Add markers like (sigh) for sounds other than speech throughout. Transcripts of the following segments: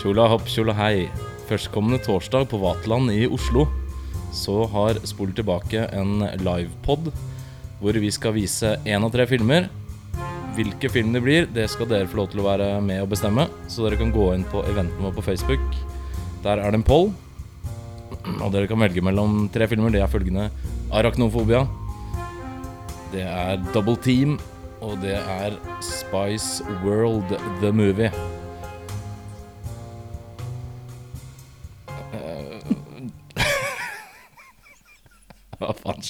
Tjola hopp, tjola hei. Førstkommende torsdag på Vaterland i Oslo så har Spol tilbake en livepod hvor vi skal vise én av tre filmer. Hvilke film det blir, det skal dere få lov til å være med og bestemme. Så dere kan gå inn på eventen vår på Facebook. Der er det en poll. Og dere kan velge mellom tre filmer. Det er følgende Arachnofobia. Det er Double Team. Og det er Spice World The Movie.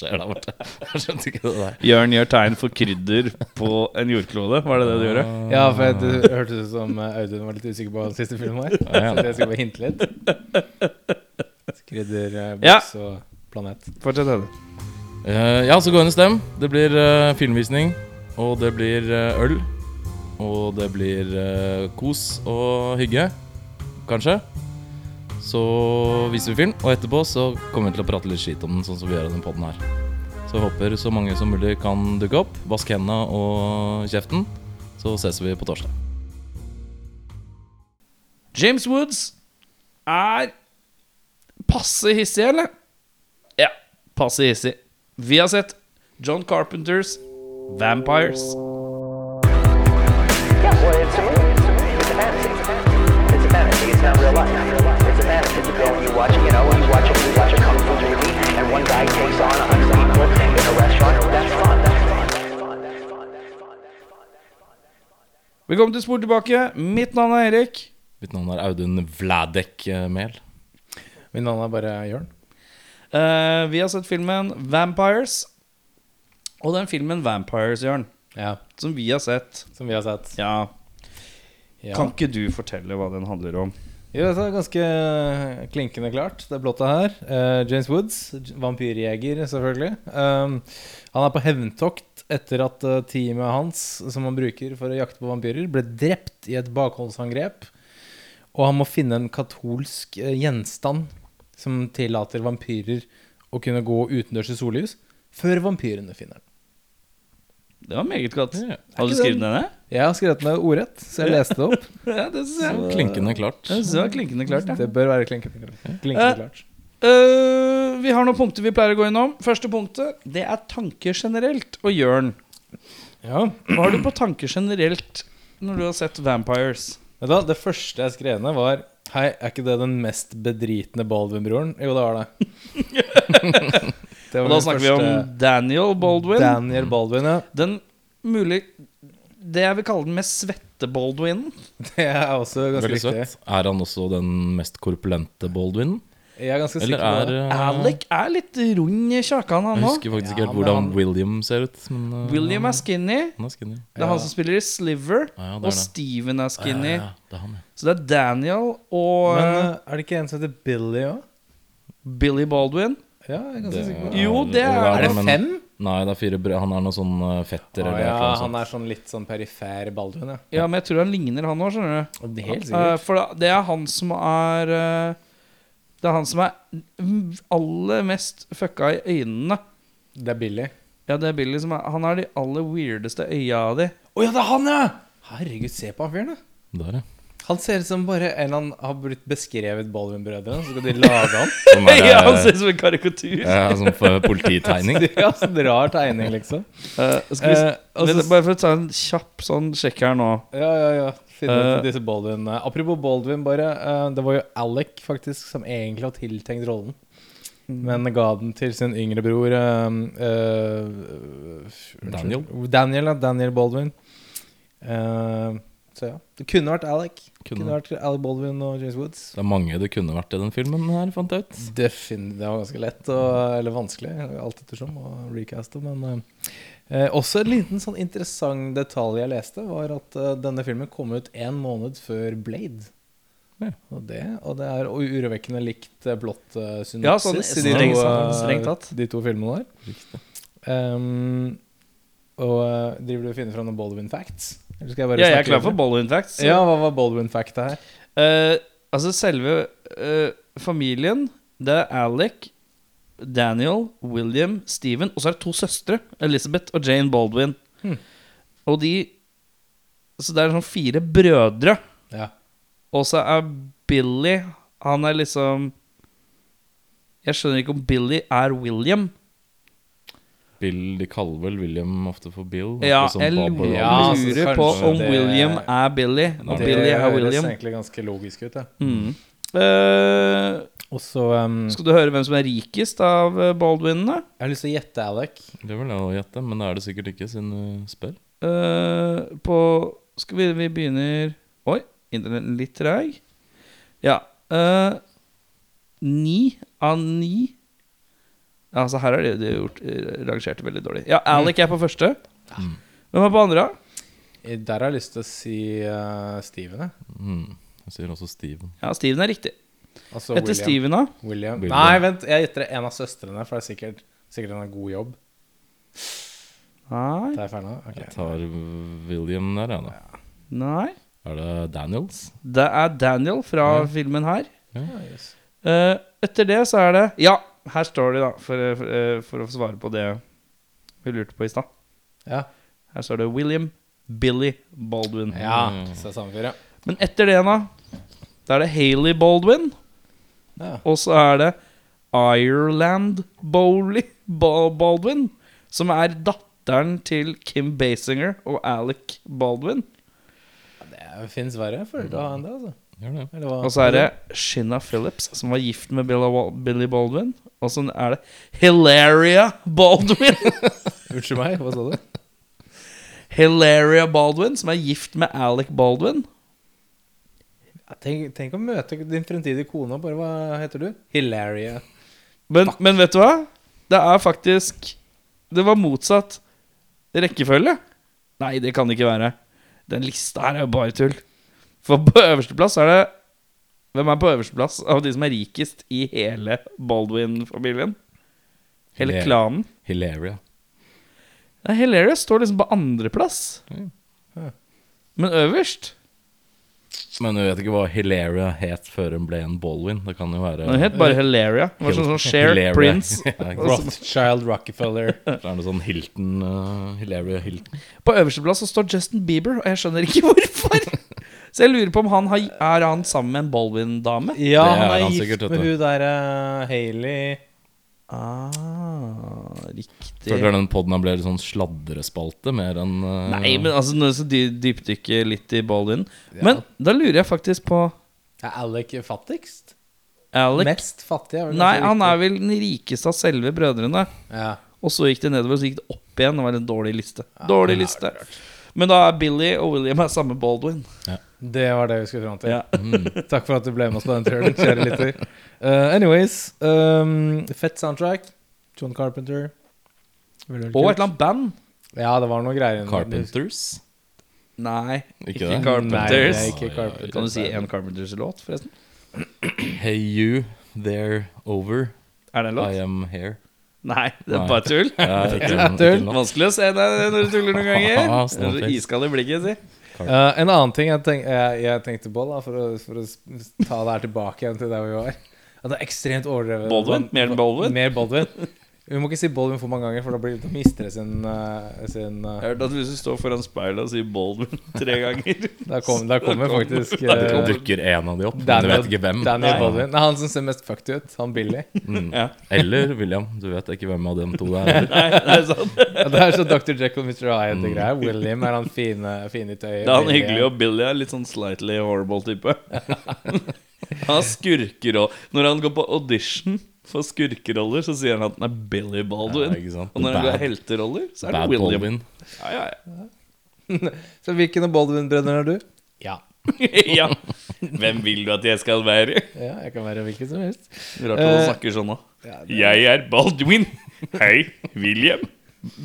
Skjer der borte? (laughs) Jeg skjønte ikke det der. Jørn gjør tegn for krydder på en jordklode. Var det det du gjorde? Ja, for jeg- det hørtes ut som eh, Audun var litt usikker på den siste filmen her. Så jeg skal bare hinte litt. Krydder, eh, Ja. boks og planet. Fortsett, Audun. Uh, ja, så gå inn og stem. Det blir uh, filmvisning, og det blir uh, øl. Og det blir kos og hygge, kanskje. Så viser vi film, og etterpå så kommer vi til å prate litt skit om den, sånn som vi gjør i denne podden her. Så jeg håper så mange som mulig kan dukke opp. Vask hendene og kjeften. Så ses vi på torsdag. James Woods er passe hissig, eller? Ja, passe hissig. Vi har sett John Carpenters Vampires. You watch, you know, you watch you watch a kung fu movie, and one guy takes on a hundred people in a restaurant. That's fun. That's fun. That's fun. That's fun. That's fun. That's fun. Velkommen til Spor tilbake. Mitt navn er Erik. Mitt navn er Audun Vladek eh, Mehl. Min navn er bare Jørn. Eh, vi har sett filmen Vampires. Og den filmen Vampires, Jørn, Ja, som vi har sett som vi har sett. Ja, Ja. Kan ikke du fortelle hva den handler om? Jo, dette er ganske klinkende klart, det blotte her. Uh, James Woods, vampyrjeger, selvfølgelig. Um, han er på hevntokt etter at eh, teamet hans, som han bruker for å jakte på vampyrer, ble drept i et bakholdsangrep. Og han må finne en katolsk eh, gjenstand som tillater vampyrer å kunne gå utendørs i sollys, før vampyrene finner den. Det var meget godt. Ja. Har du skrevet den- ned? Jeg har skrevet ned ordrett, så jeg leste det opp. (laughs) Ja, det synes jeg. Klinkende klart. Det var klinkende klart, ja. Det bør være klinkende, klart. klinkende Eh, klart. uh, vi har noen punkter vi pleier å gå innom. Første punktet, det er tanker generelt. Og Jørn, Ja. hva har du på tanker generelt når du har sett Vampires? Vet du Det første jeg skrev ned, var Hei, er ikke det den mest bedritne Baldwin-broren? Jo, det var det. (laughs) Og da snakker vi om Daniel Baldwin. Daniel Baldwin, ja. Den mulig Det jeg vil kalle den mest svette Baldwinen. Det er også ganske Veldig riktig. søtt. Er han også den mest korpulente Baldwin? Jeg er ganske Eller sikker på er det. eh, Alec er litt rund i kjakan, han Jeg òg. husker faktisk ikke Ja, helt men hvordan han- William ser ut. Men, eh, William er skinny. Han er skinny. Det er han som spiller i Sliver. Ja, ja, det er og det. Steven er skinny. ja, ja, det er han, ja. Så det er Daniel og Men eh, er det ikke en som heter Billy òg? Billy Baldwin. Ja, jeg er ganske Det sikker på det. Jo, det er- er Er det men- fem? Nei, det er fire brød. Han er noe sånn eh, fetter ah, eller ja, noe han er sånn litt sånn perifer Baldwin, ja. Ja, men jeg tror han ligner han òg, skjønner du. Det er Helt Eh, sikkert. for det er han som er eh, Det er han som er aller mest fucka i øynene. Det er Billy. Ja, det er Billy som er Han har de aller weirdeste øya av de. oh, ja, det er han, ja! Herregud, se på han fyren, da. Der, ja. Han ser ut som bare en han har blitt beskrevet Baldwin-brødrene, så skal de lage han. (laughs) Sånn er, (laughs) ja, han eh, ser ut som en karikatur. ja, sånn for (laughs) polititegning. ja, sånn rar tegning, liksom. Uh, skal vi, uh, Eh, og men så- bare for å ta en kjapp sånn sjekk her nå. Ja, ja, ja. Siden ut Eh, disse Baldwin Apropos Baldwin, bare. det var jo Alec faktisk som egentlig har tiltenkt rollen. Men ga den til sin yngre bror Daniel. Daniel. Daniel Baldwin. Eh, så ja. Det kunne vært Alec. Kunne, Kunne. vært Alec Baldwin og James Woods. Det er mange det kunne vært i den filmen her, fant jeg ut. Defin det var ganske lett, og, eller vanskelig, alt ettersom, å recaste. Men eh, eh, også en liten sånn interessant detalj jeg leste, var at eh, denne filmen kom ut en måned før Blade. Ja. Og, det, og det er urovekkende likt uh, blått uh, synopsis Ja, sånn i de to, eh, tatt. de to filmene der. Um, og eh, driver du og finner fram noen Baldwin facts? Eller skal jeg bare Ja, jeg er klar for? Baldwin facts. Ja, hva var Baldwin-facta her? Eh, altså selve eh, familien Det er Alec, Daniel, William, Steven Og så er det to søstre Elizabeth og Jane Baldwin Hmm. Og de Så det er sånn fire brødre Ja. Og så er Billy Han er liksom Jeg skjønner ikke om Billy er William. Bill, De kaller vel William ofte for Bill? Ja, jeg lurer, Ja, på om det- William er Billy. Og Det Billy er høres egentlig ganske logisk ut, det. Mm. Uh, også, um, skal du høre hvem som er rikest av eh, Baldwinene? Jeg har lyst til å gjette Alec. Det vil jeg gjette, men det er det sikkert ikke, siden du spør. Uh, på Skal vi Vi begynner Oi, internetten litt treig. Ja. Uh, Ni av ni Ja, Altså, her har de, de gjort eh, rangert veldig dårlig. Ja, Alec er på første. Hvem er på andre? I- Der har jeg lyst til å si uh, Steven. jeg. Mm. Jeg sier også Steven. Ja, Steven er riktig. Altså Etter William. Steven, da? William. William. Nei, vent. Jeg gjetter en av søstrene, for det er sikkert, sikkert en god jobb. Nei. Det er ferdig nå? Ok. Jeg tar William der, jeg, da. Nei. Er det Daniels? Det er Daniel fra Ja. filmen her. Ja, yes. uh, etter det så er det Ja, her står det, da, for, for, eh, for å svare på det vi lurte på i stad. Ja. Her står det William Billy Baldwin. ja. Mm. Så samme fyr, ja. Men etter det, da, da er det Haley Baldwin. ja. Og så er det Ireland Bowley Baldwin, som er datteren til Kim Basinger og Alec Baldwin. Det fins verre for å ha enn det, altså. Og så er det Shinna Phillips, som var gift med Billy Baldwin. Og så er det Hilaria Baldwin. (laughs) Unnskyld meg, hva sa du? Hilaria Baldwin, som er gift med Alec Baldwin. Tenk, tenk å møte din fremtidige kone og bare Hva heter du? Hilaria. Men, men vet du hva? Det er faktisk Det var motsatt rekkefølge. Nei, det kan det ikke være. Den lista her er jo bare tull. For på øverste plass er det Hvem er på øverste plass av de som er rikest i hele Baldwin-familien? Hele Hilar klanen? Hilaria. Nei, Hilaria står liksom på andreplass. Ja. Men øverst Men jeg vet ikke hva Hilaria het før hun ble en Baldwin. Det kan jo være Hun het bare Hilaria. Det var sånn, sånn Share Hilaria. (laughs) Prince. Ja. Rothschild Rockefeller. (laughs) Så er det sånn Hilton uh, Hilaria Hilton. På øverste plass så står Justin Bieber, og jeg skjønner ikke hvorfor. (laughs) Så jeg lurer på om han har, er han sammen med en Baldwin-dame. Ja, han er er han gift sikkert, med hun derre Hailey Ah, riktig. Føler den poden ble litt sånn sladrespalte mer enn uh, Nei, men altså nå så dypdykker litt i Baldwin. Men da lurer jeg faktisk på Er Alec fattigst? Alec. Mest fattig? er vel Nei, han er vel den rikeste av selve brødrene. ja. Og så gikk det nedover, og så gikk det opp igjen. Det var en dårlig liste. Dårlig ja, liste. Men da er Billy og William er samme Baldwin. Det var det vi skulle fram til. Ja. Takk for at du ble med oss på den turen, kjære lytter. Uh, anyways, um, fett soundtrack. John Carpenter. Veldig, veldig Og et eller annet band. Ja, det var noe greier. Carpenters. Nei, Ikke ikke. Carpenters. Nei, er ikke Carpenters. Kan du si en Carpenters-låt, forresten? Hey you, there, over. Er det en låt? I am here. Nei, det er bare tull. Ja, tull. ikke en låt. Vanskelig å se deg når du tuller noen ganger. (laughs) Er iskald i blikket, si. Uh, en annen ting jeg, tenk, jeg, jeg tenkte på, da for å, for å ta det her tilbake igjen til der vi var At det er ekstremt overdrevet. Baldwin? Mer enn Baldwin? Mer Baldwin. Vi må ikke si Baldwin for mange ganger, for da, blir, det mister det sin, uh, sin uh, Jeg har hørt at hvis du står foran speilet og sier Baldwin (laughs) tre ganger Da kom- da kommer faktisk Det uh, dukker en av de opp, men du vet ikke hvem. Daniel Nei. Baldwin. Nei, han som ser mest fucked ut. Han Billy. Mm. (laughs) Ja. Eller William. Du vet ikke hvem av dem to det er. (laughs) Nei, det er sant. Ja, det er så Dr. Jekyll og Mr. Hyde-greier. William er han fine, fine i tøyet. Det er han hyggelig, og Billy er litt sånn slightly horrible type. Han skurker òg. Når han går på audition for skurkeroller, så sier han at han er Billy Baldwin. Ja, og når han går helteroller, så er det Bad William. Baldwin. Ja, ja, ja. (laughs) Så hvilken av Baldwin-brødrene er du? Ja. (laughs) ja. Hvem vil du at jeg skal være? ja. Jeg kan være hvilken som helst. Rart at han Eh, snakker sånn nå. Ja, det, Jeg er Baldwin. Hei, William.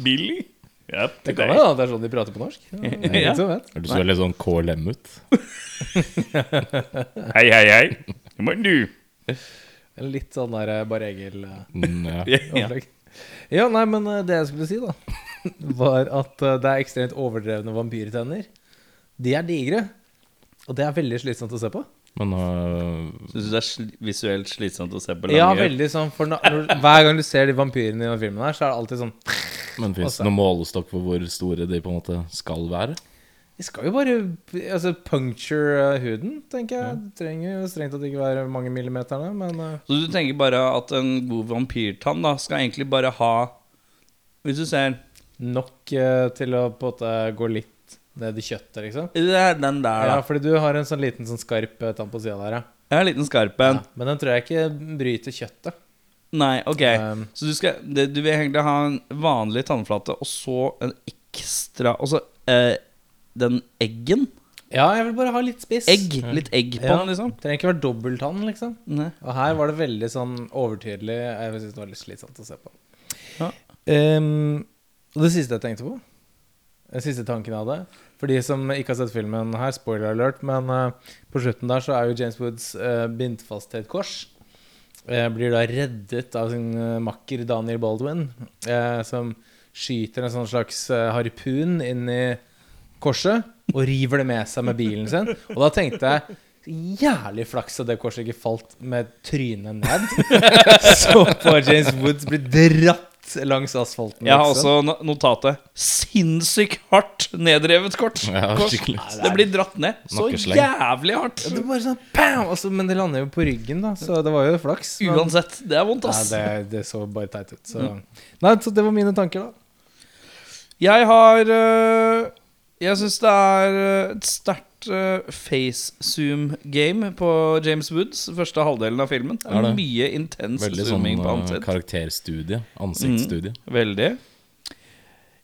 Billy. Ja, det kan være at det er sånn de prater på norsk. Ja, det er Ja. Du så litt sånn KLM ut. (laughs) Hei, hei, hei. Hvem er du? En Litt sånn der eh, bare Egil eh, Mm, ja. (laughs) Nei, men eh, det jeg skulle si, da, (laughs) var at det er ekstremt overdrevne vampyrtenner. De er digre. Og det er veldig slitsomt å se på. Men uh, Syns du det er sli visuelt slitsomt å se på Ja, veldig sånn For når, når, hver gang du ser de vampyrene i den filmen her, så er det alltid sånn Men fins det noen målestokk for hvor store de på en måte skal være? De skal jo bare altså, puncture eh, huden, tenker jeg. Det trenger jo strengt tatt ikke være mange millimeterne, men eh, Så du tenker bare at en god vampyrtann da skal egentlig bare ha Hvis du ser nok eh, til å på en måte gå litt ned i kjøttet, liksom. Det er den der, Ja, da. fordi du har en sånn liten sånn skarp eh, tann på sida der, ja. Jeg har en liten skarp en. ja. Men den tror jeg ikke bryter kjøttet. Nei, ok. Um, Så du, skal, det, du vil egentlig ha en vanlig tannflate, og så en ekstra Og så eh, den eggen. ja, jeg vil bare ha litt spiss. Egg. Litt egg på Ja. den, liksom. Trenger ikke være dobbelttann, liksom. Nei. Og her var det veldig sånn overtydelig. Jeg synes det var litt slitsomt å se på. Ja. Ehm, og det siste jeg tenkte på, den siste tanken jeg hadde For de som ikke har sett filmen her, spoiler alert, men eh, på slutten der så er jo James Woods uh, bindt fast til et kors. Eh, blir da reddet av sin eh, makker Daniel Baldwin, eh, som skyter en sånn slags eh, harpun inn i korset og river det med seg med bilen sin. Og da tenkte jeg Jævlig flaks at det korset ikke falt med trynet ned. (laughs) Så får James Woods bli dratt langs asfalten. Jeg har liksom. også no- notatet. Sinnssykt hardt nedrevet kort. Ja, Kors. skikkelig. Det blir dratt ned. Så Nakkesleng. jævlig hardt. Ja, det var bare sånn bam! Altså, men det lander jo på ryggen, da, så det var jo flaks. Men, Uansett. Det er vondt, Nei, det, det så bare teit ut. Så. Nei, så det var mine tanker, da. Jeg har øh, Jeg syns det er øh, et sterkt øh, face-zoom-game på James Woods første halvdelen av filmen. Det Er det? mye intens Veldig sånn zooming på eh, ansikt. karakterstudie. Ansiktsstudie. Veldig.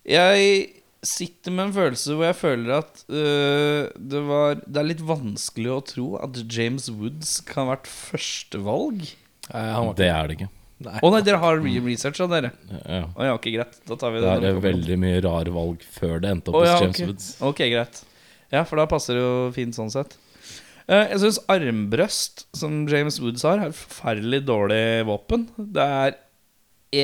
Jeg sitter med en følelse hvor jeg føler at uh, det, var, det er litt vanskelig å tro at James Woods kan ha vært førstevalg. Eh, han Det er det ikke. Nei. Å nei, dere har re researcha, dere? Ja. Å ja, ok, greit. Da tar vi Det det. er veldig mye rare valg før det endte opp hos ja, James ok. Woods. Ok, greit. Ja, for da passer det jo fint sånn sett. Eh, jeg syns armbrøst, som James Woods har, er forferdelig dårlig våpen. Det er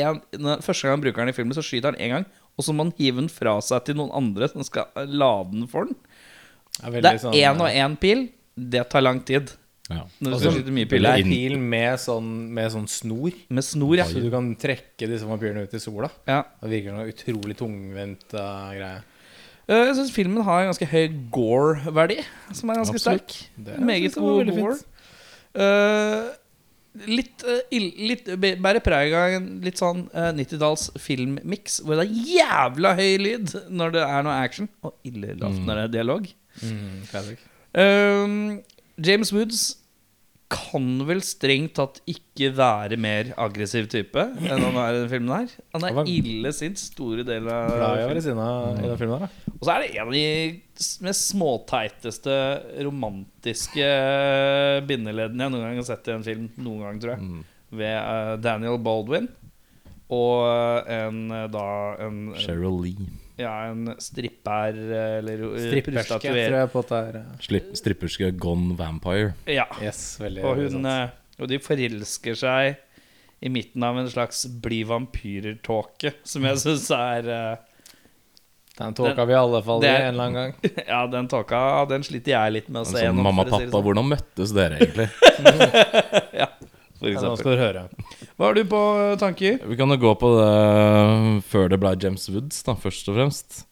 en, når- Første gang han bruker den i filmen, så skyter han én gang, og så må han hive den fra seg til noen andre som skal lade den for den. Det er er sånn, én og én pil. Det tar lang tid. Ja. Når du Og skal skyte mye er inn- pil med sånn, med sånn snor, Med snor, ja. så du kan trekke disse vampyrene ut i sola. ja. Det virker som en utrolig tungvint uh, greie. Eh, Jeg syns filmen har en ganske høy gore-verdi, som er ganske Absolutt. sterk. Det Meget god gore. fint. Eh, litt, uh, ill, litt Bærer preg av en litt sånn uh, 90-talls filmmiks, hvor det er jævla høy lyd når det er noe action, og ille lavt når det er dialog. Mm. Um, James Woods kan vel strengt tatt ikke være mer aggressiv type enn han er i denne filmen her. Han er var- ille sint store deler av Glad i å være filmen. ved siden av i den filmen her, da. Og så er det en av de mest småteiteste romantiske bindeleddene jeg noen gang har sett i en film. Noen gang, tror jeg. Mm. Ved eh, Daniel Baldwin. Og en eh, da en, Cheryl Lee. Ja, en stripper eh, eller eh, Stripperske, tror jeg på at det er. uh, stripperske Gone Vampire. Ja. Yes, veldig Og, hun, eh, og de forelsker seg i midten av en slags bli vampyrer-tåke, som jeg syns er Den tåka vi i alle fall i en er- eller annen gang. (laughs) Ja, den tåka den sliter jeg litt med å se Altså, gjennom. mamma og si pappa, sånn. hvordan møttes dere egentlig? (laughs) ja, For Ja, nå skal du høre. Hva har du på eh, tanker? Vi kan jo gå på det før det ble James Woods, da, først og fremst.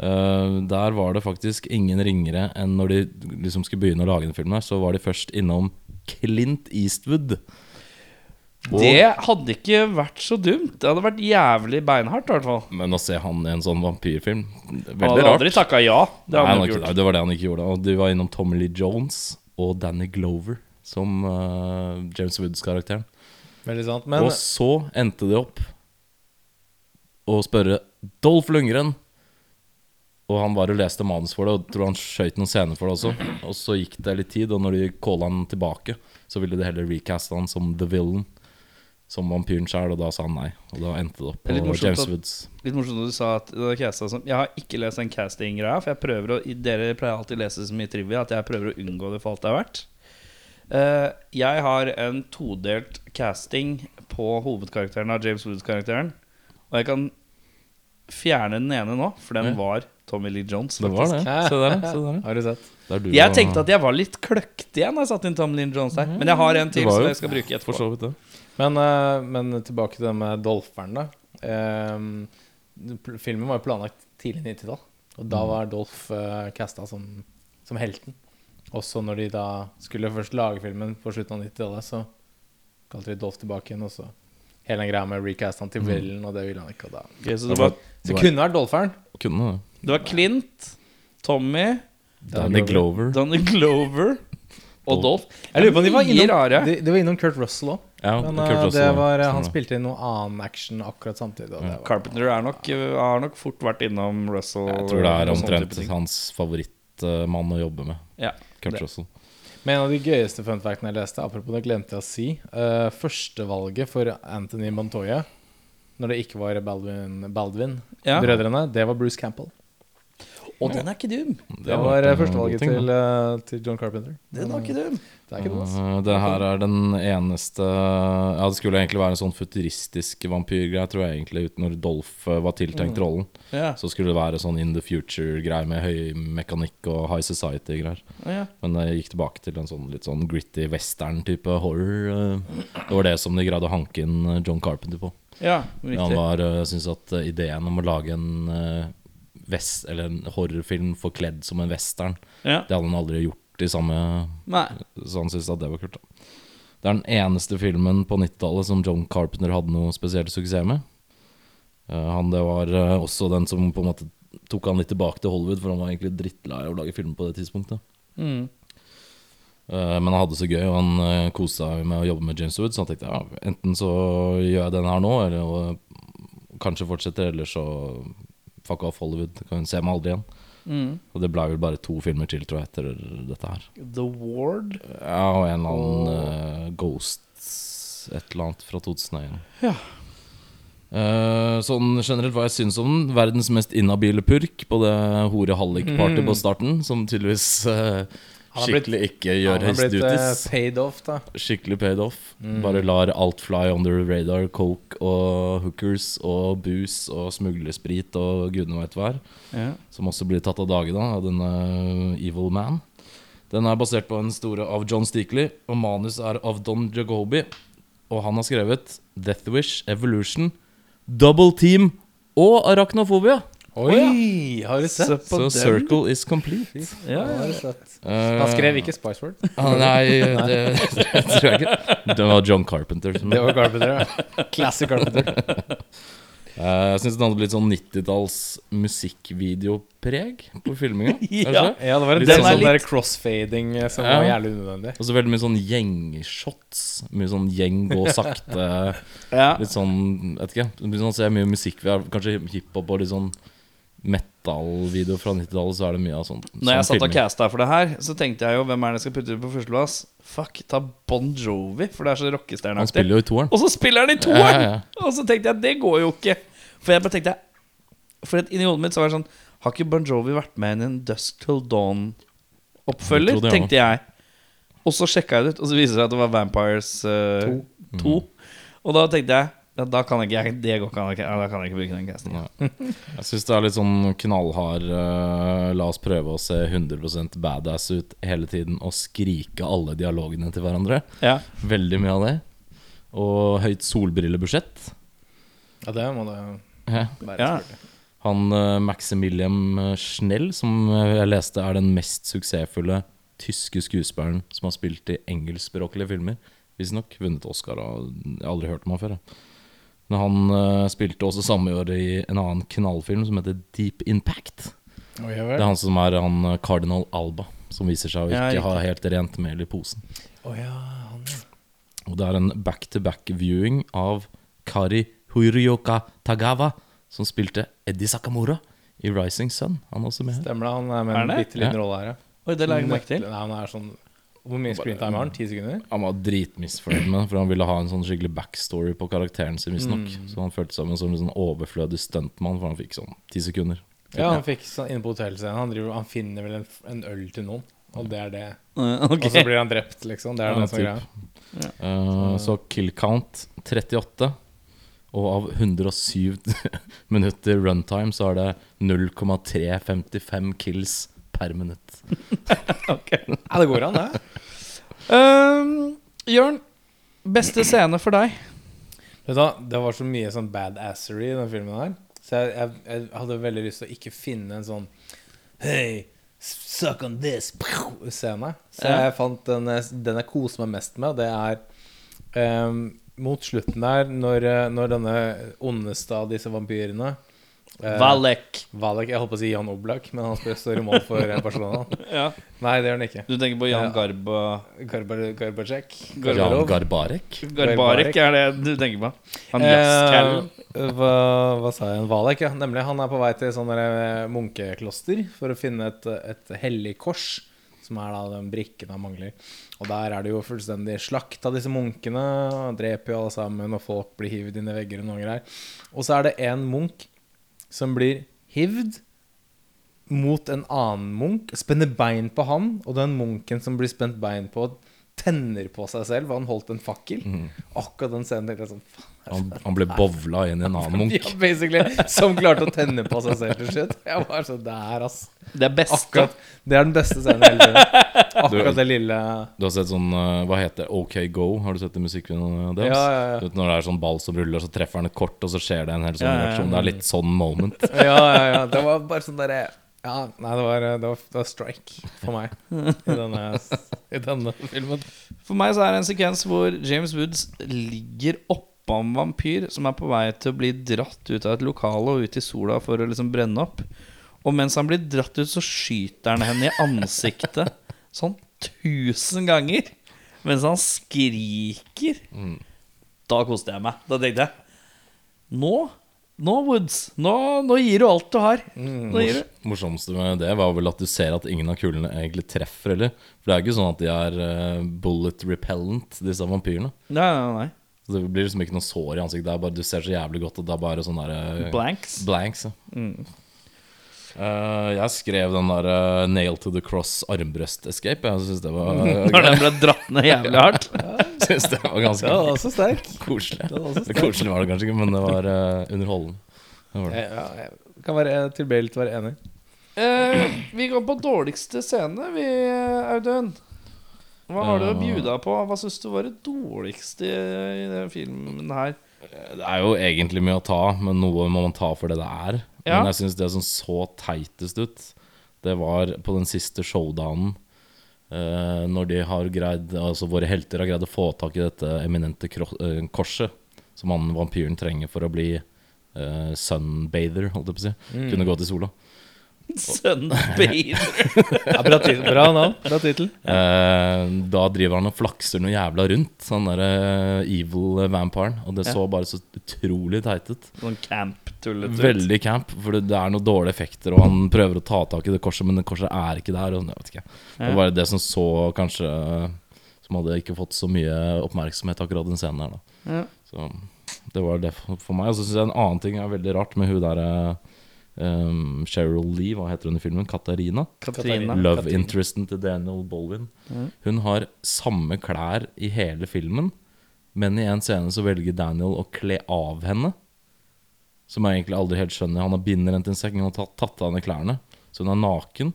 Uh, der var det faktisk ingen ringere enn når de liksom skulle begynne å lage den filmen her, så var de først innom Clint Eastwood. Og- Det hadde ikke vært så dumt. Det hadde vært jævlig beinhardt, i hvert fall. Men å se han i en sånn vampyrfilm Han Veldig hadde rart. aldri takka ja. Det Nei, han han ikke det var det han ikke gjorde. Og de var innom Tommy Lee Jones og Danny Glover som uh, James Woods-karakteren. Veldig sant. Men og så endte det opp å spørre Dolph Lundgren. Og han var og leste manus for det, og tror han skøyt noen scener for det også. Og så gikk det litt tid, og når de calla han tilbake, så ville de heller recaste han som The Villain. Som vampyren sjøl, og da sa han nei. Og da endte det opp på morsomt James at- Woods. Litt morsomt at du sa at som Jeg har ikke lest den casting-greia, for jeg prøver å Dere pleier alltid å lese så mye trivia at jeg prøver å unngå det for alt det er verdt. Eh, jeg har en todelt casting på hovedkarakteren av James Woods-karakteren. Og jeg kan fjerne den ene nå, for den var Tommy Lee Jones. Det var det. Se der, se der. har du sett? Det du Jeg tenkte at jeg var litt kløktig igjen da jeg satte inn Tommy Lee Jones der. Men jeg har en til som jeg skal bruke etterpå. Men, eh, men tilbake til det med Dolferen, da. Ehm, filmen var jo planlagt tidlig 90-tall. Og da var Dolph uh, casta som, som helten. Også når de da skulle først lage filmen på slutten av 90-tallet, så kalte de Dolph tilbake igjen, og så hele den greia med recast han til villain, og det ville han ikke. Og da. Okay, så det var, Så det kunne vært Dolpheren. Kunne det. det var Clint, Tommy, Danny Glover. Danny Glover (laughs) og Dolph. Jeg lurer på om de var innom, rare. de, de var innom Kurt Russell òg. Ja, Men Kurt eh, Russell, det var, eh, han spilte inn noe annen action akkurat samtidig. Og det var, Carpenter er nok, har nok fort vært innom Russell. Jeg tror det er omtrent hans favorittmann å jobbe med. Ja, Det. Russell. Men en av de gøyeste fun factene jeg leste, apropos det glemte jeg å si uh, Førstevalget for Anthony Montoya, når det ikke var Baldwin, Baldwin Ja. brødrene, det var Bruce Campbell. Og den er ikke dum! Det var det var førstevalget ting, til, uh, til John Carpenter. Den var ikke dum. Det er ikke noe, altså. Uh, det her er den eneste Ja, det skulle egentlig være en sånn futuristisk vampyrgreie, tror jeg egentlig, når Dolph uh, var tiltenkt Mm. rollen. Yeah. Så skulle det være sånn in the future-greie med høy mekanikk og high society-greier. Yeah. Men det gikk tilbake til en sånn litt sånn gritty western-type horror. uh, Det var det som de greide å hanke inn John Carpenter på. ja Han var, syntes at ideen om å lage en, vest, eller en horrorfilm forkledd som en western, Ja. det hadde han aldri gjort i samme Nei. så han syntes at det var kult. da Det er den eneste filmen på 90-tallet som John Carpenter hadde noe spesiell suksess med. Eh, han det var eh, også den som på en måte tok han litt tilbake til Hollywood, for han var egentlig drittlei av å lage film på det tidspunktet. Mm. Eh, men han hadde det så gøy, og han koste seg med å jobbe med James Wood, så han tenkte ja, enten så gjør jeg den her nå, eller kanskje fortsetter, eller så fuck off Hollywood. Kan hun se meg aldri igjen. Mm. Og det ble vel bare to filmer til, tror jeg, etter dette her. The Ward. Ja, og en eller annen uh, Ghost Et eller annet fra 2001. Ja. Uh, sånn generelt hva jeg syns om den. Verdens mest inhabile purk på det hore-hallik-partyet på starten, som tydeligvis eh, blitt- skikkelig ikke gjør Han har blitt eh, paid off, da. Skikkelig paid off. Bare lar alt fly under radar. Coke og hookers og booze og smuglersprit og gudene veit hva. Ja. Som også blir tatt av dage da av denne Evil Man. Den er basert på en store av John Steakley, og manus er av Don Jagobi. Og han har skrevet Death Wish, Evolution, Double Team og Arachnofobia. Oi! Har du Se sett? på Så den. circle is complete. Ja, Har du sett? Eh, Han skrev ikke Spice World. (laughs) ah, Nei, det, (laughs) (laughs) det tror jeg ikke. Det var John Carpenter. Som, Det var Carpenter, ja. Classic Carpenter. Eh, jeg syns den hadde blitt sånn 90-talls musikkvideopreg på filminga. Ja. Ja, det var en del sånn sånn litt- crossfading eh, som Ja. var jævlig unødvendig. Og så veldig mye sånn gjengshots. Mye sånn gjeng gå sakte. ja. Litt sånn, vet ikke man ser mye musikk vi har, Kanskje hiphop og litt sånn metal-video fra 90-tallet, så er det mye av sånn Når jeg satt og casta for det her, så tenkte jeg jo hvem er det jeg skal putte på førsteplass? Fuck, ta Bon Jovi, for det er så Han spiller jo i toeren. Og så spiller han i toeren! ja, ja. Og så tenkte jeg det går jo ikke. For jeg bare tenkte For inni hodet mitt så var det sånn Har ikke Bon Jovi vært med i en Dusk Till Dawn-oppfølger? Tenkte jeg. Og så sjekka jeg det ut, og så viser det seg at det var Vampires uh, 2. Og da tenkte jeg da kan ikke jeg Det går kan jeg ikke, ja, da kan jeg ikke bruke den casten. Ja. Jeg syns det er litt sånn knallhard uh, La oss prøve å se 100 badass ut hele tiden og skrike alle dialogene til hverandre. Ja. Veldig mye av det. Og høyt solbrillebudsjett. Ja, det må det være. Ja. Han uh, Maximilian Schnell, som eh, jeg leste er den mest suksessfulle tyske skuespilleren som har spilt i engelskspråklige filmer. Visstnok. Vunnet Oscar og Jeg har aldri hørt om han før. Jeg. Men han uh, spilte også samme år i en annen knallfilm som heter Deep Impact. Oh, Det er han som er han eh, Cardinal Alba, som viser seg å Ja, ikke ha helt rent mel i posen. Oh, ja, han ja. Og det er en back-to-back-viewing av Kari Huryoka Tagawa, som spilte Eddie Sakamura i Rising Sun. Han er også med her. Stemmer det. Han er med Er en bitte liten Ja. rolle her, ja. Oi, det la jeg merke til. Nei, han er sånn Hvor mye screentime har han? Ti sekunder? Han var dritmisfornøyd med det, for han ville ha en sånn skikkelig backstory på karakteren sin, visstnok. Mm. Så han følte seg som en sånn overflødig stuntmann, for han fikk sånn ti sekunder. Ja, han fikk sånn inne på hotellscenen. Han, driver- han finner vel en, en øl til noen, og det er det. Okay. (laughs) ok. Og så blir han drept, liksom. Det er Ja, det som er typ. greia. Eh, så kill count 38. Og av 107 (laughs) minutter runtime så er det 0,355 kills per minutt. (laughs) Ja, det går an, det. Um, Jørn, beste scene for deg? Vet du hva, Det var så mye sånn badassery i den filmen her. Så jeg, jeg, jeg hadde veldig lyst til å ikke finne en sånn Hey, suck on this scene. Så Ja. jeg fant den, jeg- den jeg koser meg mest med, og det er um, mot slutten der, når, eh, når denne ondeste av disse vampyrene eh, Valek. Valek, Jeg holdt på å si Jan Oblak, men han står større mål for eh, Barcelona. (laughs) Ja. Nei, det gjør han ikke. Du tenker på Jan Garba Garba Garbacek. Jan Garbarek? Garbarek er det du tenker på? Han Eh, hva, hva sa jeg? Valek, ja. Nemlig. Han er på vei til sånne eh, munkekloster for å finne et, et hellig kors, som er da den brikken han mangler. Og der er det jo fullstendig slakt av disse munkene. Dreper jo alle sammen, og folk blir hivd inn i vegger og noe greier. Og så er det en munk som blir hivd mot en annen munk, spenner bein på han, og den munken som blir spent bein på, tenner på seg selv, han holdt en fakkel. Akkurat den scenen tenkte jeg sånn faen, Han, han ble bowla inn i en annen munk. (laughs) ja, basically. Som klarte å tenne på seg selv til slutt. Jeg var sånn Der, ass. Det er beste. Akkurat. Det er den beste scenen i hele tiden. (laughs) Akkurat det lille Du har sett sånn eh, Hva heter det? OK Go? Har du sett det musikkvideoen deres? Ja, ja, ja. Når det er sånn ball som ruller, så treffer han et kort, og så skjer det en hel sånn Ja, ja, ja. reaksjon. Det er litt sånn moment. Ja, ja, ja. Det var bare sånn derre ja, nei, det var, det, var, det var strike for meg i denne, i denne filmen. For meg så er det en sekvens hvor James Woods ligger oppå en vampyr som er på vei til å bli dratt ut av et lokale og ut i sola for å liksom brenne opp. Og mens han blir dratt ut, så skyter han henne i ansiktet (laughs) sånn tusen ganger. Mens han skriker. Da koste jeg meg. Da tenkte jeg Nå, nå Woods, nå, nå gir du alt du har. Nå gir du morsomste med det var vel at du ser at ingen av kulene egentlig treffer heller. For det er ikke sånn at de er uh, bullet repellent, disse vampyrene. Nei, nei, nei. Så det blir liksom ikke noe sår i ansiktet. Bare, du ser så jævlig godt, og det er bare sånn der uh, Blanks. Blanks, ja. Eh, jeg skrev den der uh, nail to the cross armbrøst escape. Jeg syns det var (laughs) Når den ble dratt ned jævlig hardt. (laughs) Synes det var ganske Ja, det var også sterk. koselig. Det var også Det koselig var det kanskje ikke, men det var eh, underholdende. Det var det. Ja, jeg kan være tilbøyelig til å være enig. Eh, vi går på dårligste scene, vi, Audun. Hva har du å bjuda på? Hva syns du var det dårligste i den filmen her? Det er jo egentlig mye å ta, men noe må man ta for det det er. Ja. Men jeg syns det som så teitest ut, det var på den siste showdownen. Uh, når de har greid Altså våre helter har greid å få tak i dette eminente eh, korset som han vampyren trenger for å bli uh, sunbather, holdt jeg på å si. Kunne gå til sola. (laughs) Sunbather. (laughs) Ja, bra, tit- bra navn. Bra tittel. Eh, da driver han og flakser noe jævla rundt, sånn derre evil vampiren. Og det så bare så utrolig teit ut. Sånn camp-tullete. Veldig camp, for det, det er noen dårlige effekter, og han prøver å ta tak i det korset, men det korset er ikke der. Og, jeg vet ikke. Det var det som så kanskje Som hadde ikke fått så mye oppmerksomhet akkurat den scenen her. Da. Ja. Så det var det for for meg. Og så syns jeg en annen ting er veldig rart med hun derre um, Cheryl Lee, hva heter hun i filmen? Katarina? Katarina. Love Katarina. interesten til Daniel Bolvin. Hun har samme klær i hele filmen, men i en scene så velger Daniel å kle av henne. Som jeg egentlig aldri helt skjønner. Han har binder til en sekk, han har tatt, tatt av henne klærne. Så hun er naken.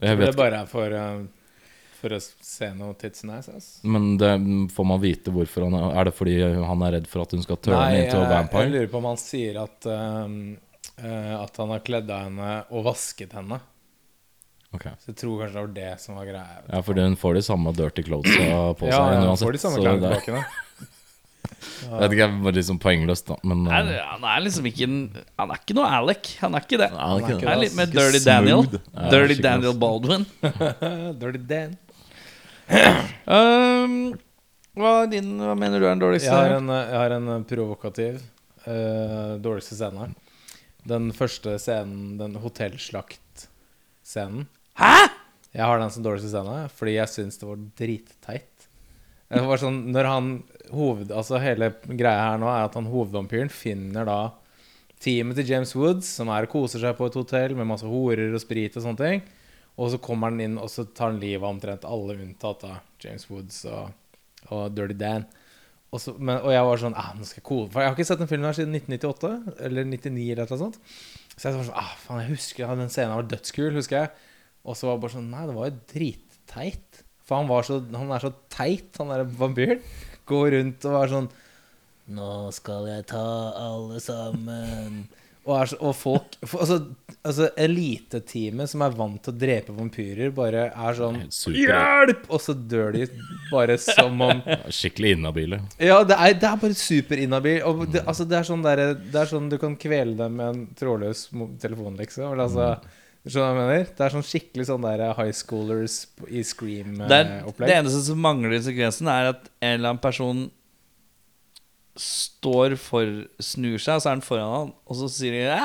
Og jeg Det vet, bare er for, Uh for å se noe ass. ass. men det får man vite hvorfor han er Er det fordi han er redd for at hun skal tørne Nei, into a jeg, jeg vampire? lurer på om han sier at um, At han har kledd av henne og vasket henne. Ok. Så jeg tror kanskje det var det som var greia. Ja, for hun får de samme dirty clothes på ja, seg ja, uansett. får de samme klærne det- tilbake. (laughs) Jeg vet ikke, jeg var liksom poengløst, da. Men Nei, eh, han er liksom ikke en, Han er ikke noe Alec. Han er ikke det. han er ikke. Han er litt mer Dirty smooth. Daniel. Ja, Dirty Daniel. Baldwin. (laughs) Dirty Dan. (clears throat) Um, hva, er din, hva mener du er den dårligste? Jeg har en, eh, jeg har en eh, provokativ Uh, dårligste scene. Den første scenen, den hotellslakt-scenen. Hæ?! Jeg har den som dårligste scene fordi jeg syns det var dritteit. Det var sånn, når han hoved, altså Hele greia her nå er at han hovedvampyren finner da teamet til James Woods, som er og koser seg på et hotell med masse horer og sprit og sånne ting. Og så kommer han inn, og så tar han livet av omtrent alle unntatt av James Woods og, og Dirty Dan. Og, så, men, og jeg var sånn ah, nå skal jeg kode. For jeg har ikke sett den filmen her siden 1998 eller 99 eller noe sånt. Så jeg var sånn ah, faen, jeg husker ja, den scenen var dødskul, husker jeg. Og så var det bare sånn Nei, det var jo dritteit. For han, så, han er så teit, han derre vampyren. Går rundt og er sånn Nå skal jeg ta alle sammen. Og, er og folk Altså, altså eliteteamet som er vant til å drepe vampyrer, bare er sånn super. Hjelp! Og så dør de bare som om (laughs) Skikkelig inhabile. Ja, det er, det er bare superinhabil. Og det, altså, det, er sånn der, det er sånn du kan kvele dem med en trådløs telefon, liksom. Eller, altså, Skjønner du hva jeg mener? Det er sånn skikkelig sånn der high schoolers i Scream-opplegg. det Scream-opplegg. eneste som mangler i sekvensen, er at en eller annen person står for Snur seg, og så er han foran han, og så sier de!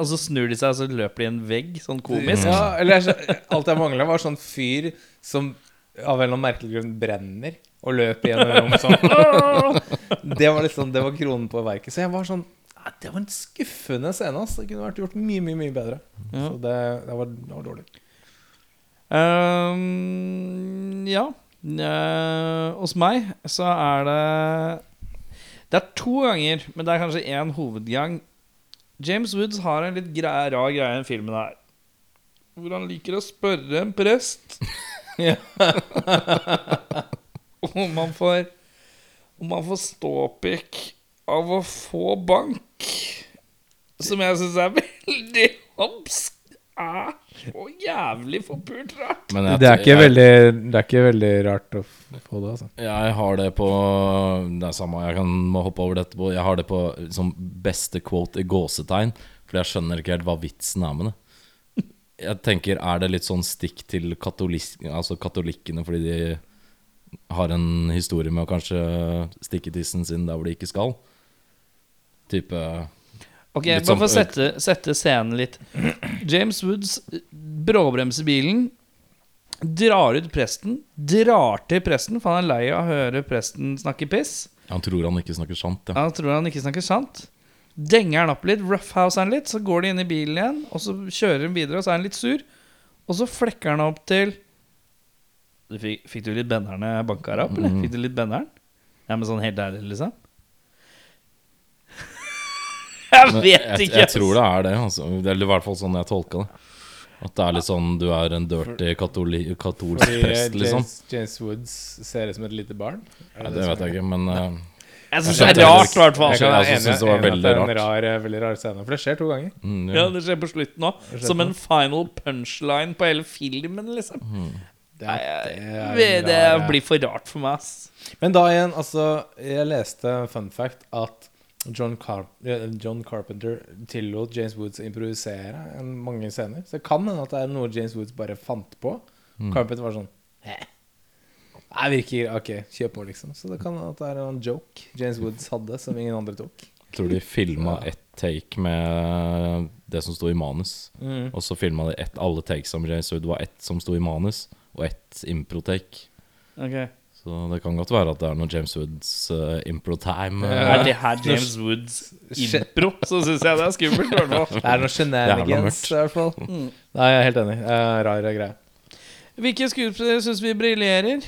Og så snur de seg, og så løper de i en vegg, sånn komisk. Ja, eller alt jeg mangla, var sånn fyr som av en eller annen merkelig grunn brenner og løper gjennom rommet sånn. (laughs) Det var liksom, det var kronen på verket. Så jeg var sånn Det var en skuffende scene. ass. Det kunne vært gjort mye, mye mye bedre. Ja. Så det, det, var, det var dårlig. Um, ja. Uh, hos meg så er det Det er to ganger, men det er kanskje én hovedgang. James Woods har en litt grei, rar greie i den filmen her. Hvor han liker å spørre en prest (laughs) (laughs) om han får Om han får ståpikk av å få bank. Som jeg syns er veldig hops. Så jævlig forpult rart. Men jeg- Det er, ikke jeg- veldig, det er ikke veldig rart å få det, altså. Jeg har det på Det er samme, jeg kan må hoppe over dette på Jeg har det på som beste quote i gåsetegn, for jeg skjønner ikke helt hva vitsen er med det. Jeg tenker, Er det litt sånn stikk til altså katolikkene fordi de har en historie med å kanskje stikke tissen sin der hvor de ikke skal? Type Ok, Litt Bare for å sånn- sette, sette scenen litt. James Woods bråbremser bilen, drar ut presten, drar til presten, for han er lei av å høre presten snakke piss. Han tror han ikke snakker sant, ja. Han tror han ikke snakker sant. Denger han opp litt, roughhouser han litt, så går de inn i bilen igjen, og så kjører han videre, og så er han litt sur. Og så flekker han opp til du fikk, fikk du litt benderne banka her opp, eller? Fikk du litt benderen? Ja, men sånn helt ærlig, liksom? Jeg vet jeg, ikke. jeg tror det er det. Altså. Det er i hvert fall sånn jeg tolka det. At det er litt sånn du er en dirty katoli, katolsk Fordi prest, liksom. James, James Woods ser ut som et lite barn. Ja, det det vet jeg ikke, men uh, Jeg syns det er rart, i hvert fall. Jeg kan Jeg synes det var veldig det er en rar, veldig rar scene. For det skjer to ganger. mm, Ja, ja. det skjer på slutten òg. Som en final punchline på hele filmen, liksom. Det, er- det er det, en blir for rart for meg, ass. Men da igjen, altså Jeg leste fun fact at John, Car eh, John Carpenter tillot James Woods å improvisere en mange scener. Så det kan hende at det er noe James Woods bare fant på. Carpenter var sånn? Nei, virker Ok, kjør på, liksom. Så det kan hende at det er en joke James Woods hadde, som ingen andre tok. Jeg Tror de filma ett take med det som sto i manus. Mm. Og så filma de ett, alle takes som James Wood var ett som sto i manus, og ett impro-take. Ok Så det kan godt være at det er noe James Woods uh, impro-time. Ja. Er det her James Woods impro, så syns jeg det er skummelt. Det er noe shenanigans, i hvert fall. Mm. Nei, jeg er helt enig. Uh, rar greie. Hvilke skuespillere syns vi briljerer?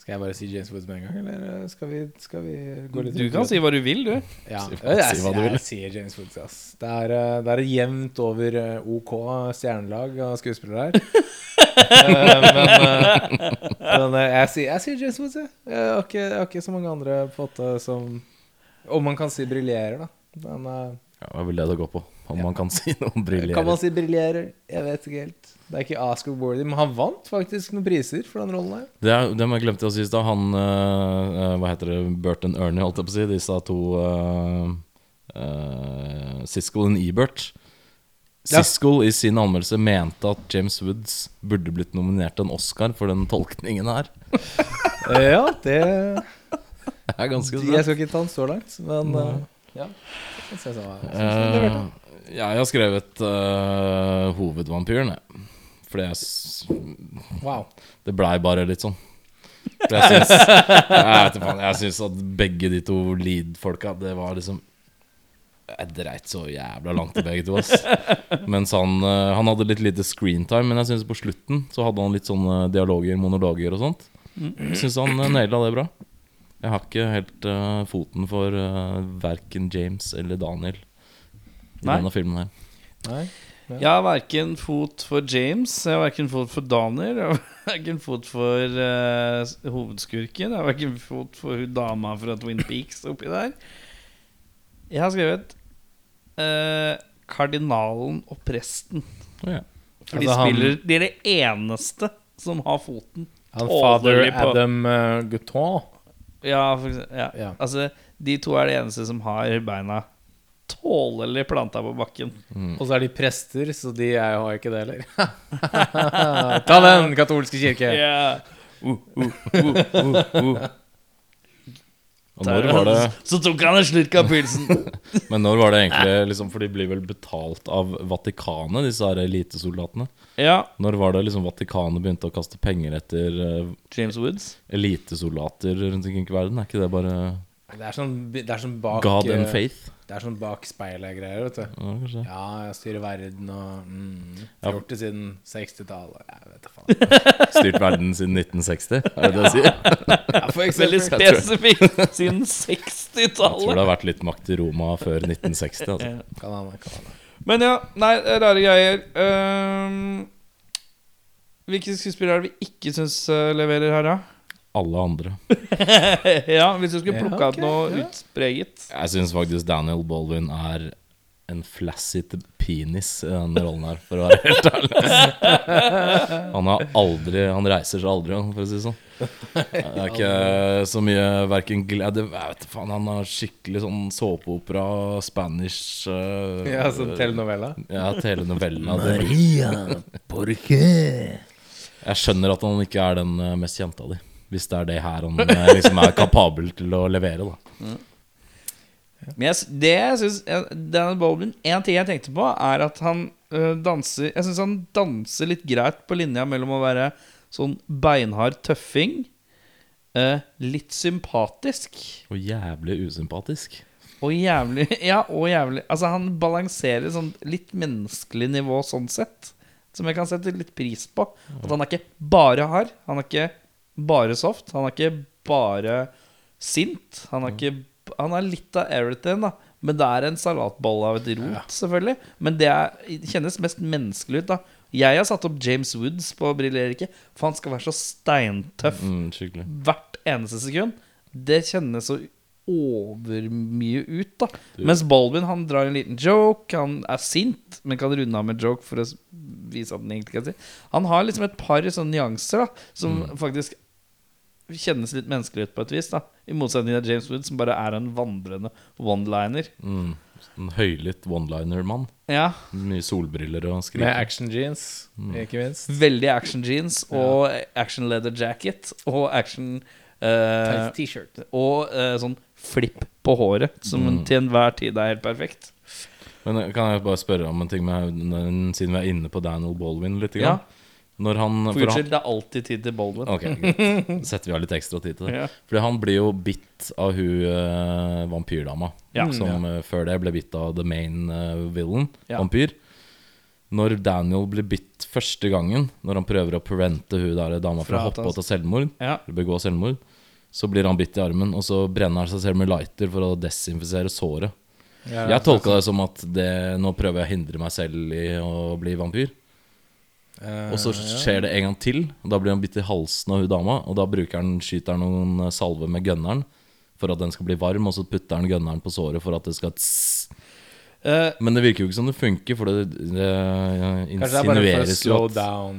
Skal jeg bare si James Woods med en gang, eller skal vi, skal vi gå litt Du kan si hva du vil, du. Ja, Si- jeg, jeg, si hva du vil. jeg sier James Woods, ass. Det er, eh, det er jevnt over eh, OK stjernelag av skuespillere her. (laughs) Eh, men men eh, (laughs) jeg, sier, jeg sier James Woods, jeg. Jeg har ikke, jeg har ikke så mange andre på en som Om man kan si briljerer, da. Men eh, Ja, hva vil det det gå på? Om man kan si noe om kan man si briljerer? Jeg vet ikke helt. Det er ikke Oscar-worthy, men han vant faktisk noen priser for den rollen. Det, er, det må jeg glemte å si i stad. Han eh, Hva heter det? Burton Ernie, holdt jeg på å si. Disse to uh, Siskel og Ebert. Ja. Siskel i sin anmeldelse mente at James Woods burde blitt nominert til en Oscar for den tolkningen her. (laughs) Eh, ja, det er ganske Jeg skal ikke ta den så langt, men uh, ja. Jeg synes jeg. Eh, ja, jeg har skrevet uh, hovedvampyren, jeg. Fordi jeg Wow. Det blei bare litt sånn. For jeg syns (laughs) Jeg vet ikke jeg syns at begge de to lead-folka, det var liksom Jeg dreit så jævla langt i begge to, ass. Mens han eh, Han hadde litt lite screentime, men jeg synes på slutten så hadde han litt sånne dialoger, monologer og sånt. Jeg syns han uh, naila det bra. Jeg har ikke helt uh, foten for uh, verken James eller Daniel i Nei. denne filmen her. Nei. Jeg har verken fot for James, jeg har verken fot for Daniel, jeg har (laughs) verken fot for uh, hovedskurken, jeg har verken fot for hun dama fra Twin Peaks oppi der. Jeg har skrevet eh, kardinalen og presten. Ja. For de Altså, han- spiller De er det eneste som har foten Han Father tålelig på. Adam uh, Gouton. Ja, for eksempel, ja. Ja. Altså, de to er de eneste som har beina tålelig planta på bakken. Og så er de prester, så de er, har ikke det heller. (laughs) (laughs) Ta den, katolske kirke! Ja. Uh, uh, uh, uh, uh. Og når var det (laughs) Så tok han en slurk av pilsen. (laughs) Men når var det egentlig liksom, For de blir vel betalt av Vatikanet, disse her elitesoldatene. ja. Når var det liksom Vatikanet begynte å kaste penger etter uh, James Woods. elitesoldater rundt omkring i verden? Er ikke det bare Det er sånn, det er sånn bak God and eh, faith? Det er sånn bak speilet-greier, vet du. Ja, kanskje. Ja, jeg styrer verden og mm, Ja. Gjort det siden 60-tallet. Jeg vet da faen. (laughs) Styrt verden siden 1960, er det det jeg sier? Ja, for Veldig eksempel. spesifikt siden Jeg tror 60-tallet. det har vært litt makt i Roma før 1960. Altså. Kan kan. Men ja, nei, rare greier. Ehm, hvilke skuespillere er det vi ikke syns eh, leverer her, da? Alle andre. (laughs) ja, Hvis du skulle Ja, plukka ok, ut noe ja. utpreget. Jeg syns faktisk Daniel Baldwin er en flaccid penis i den rollen her, for å være helt ærlig. Han har aldri Han reiser seg aldri, for å si det sånn. Det er ikke så mye verken glede Jeg vet faen, han har skikkelig sånn såpeopera, Spanish uh, Ja, sånn telenovella. Ja, telenovella. Det. Jeg skjønner at han ikke er den eh, mest kjente av de. Hvis det er det her han eh, liksom er kapabel til å levere, da. Men jeg, det jeg syns Daniel Baldwin En ting jeg tenkte på, er at han øh, danser Jeg syns han danser litt greit på linja mellom å være sånn beinhard tøffing, øh, litt sympatisk Og jævlig usympatisk. og jævlig (laughs) Ja, og jævlig Altså, han balanserer sånn litt menneskelig nivå sånn sett, som jeg kan sette litt pris på. At han er ikke bare hard, han er ikke bare soft, han er ikke bare sint. Han er ikke Han er litt av everything, da. Men det er en salatbolle av et rot, selvfølgelig. Men det er, det kjennes mest menneskelig ut, da. Jeg har satt opp James Woods på Briller ikke, for han skal være så steintøff Mm, hvert eneste sekund. Det kjennes så overmye ut, da. Mens Baldwin han drar en liten joke. Han er sint, men kan runde av med joke for å vise at han egentlig kan si. Han har liksom et par sånne nyanser da som faktisk kjennes litt menneskelig ut på et vis. da I motsetning til James Wood, som bare er en vandrende one-liner. Mm. En høylytt one-liner-mann. Ja Mye solbriller og Med action jeans, ikke minst. Veldig action jeans og action leather jacket og action uh, T-shirt. Og uh, sånn flipp på håret, som Mm. til enhver tid er helt perfekt. Men eh, kan jeg bare spørre om en ting med, siden vi er inne på Daniel Baldwin litt? Ja. Når han, For unnskyld, det er alltid tid til Baldwin. Ok, greit. setter vi av litt ekstra tid til det. (laughs) Ja. Fordi han blir jo bitt av hun uh, vampyrdama. Ja. som eh, før det ble bitt av the main uh, villain, Ja. vampyr. Når Daniel blir bitt første gangen, når han prøver å prevente hun der dama fra Fra å at hoppe han- og ta selvmord, Ja. eller begå selvmord, så blir han bitt i armen, og så brenner han seg selv med lighter for å desinfisere såret. Jeg tolka det som at det, nå prøver jeg å hindre meg selv i å bli vampyr. Og så skjer det en gang til, og da blir han bitt i halsen av hun dama. Og da bruker han, skyter han noen eh, salve med gunneren for at den skal bli varm, og så putter han gunneren på såret for at det skal tss. Uh, Men det virker jo ikke som det funker, for det, det Kanskje det er bare for å insinueres slow down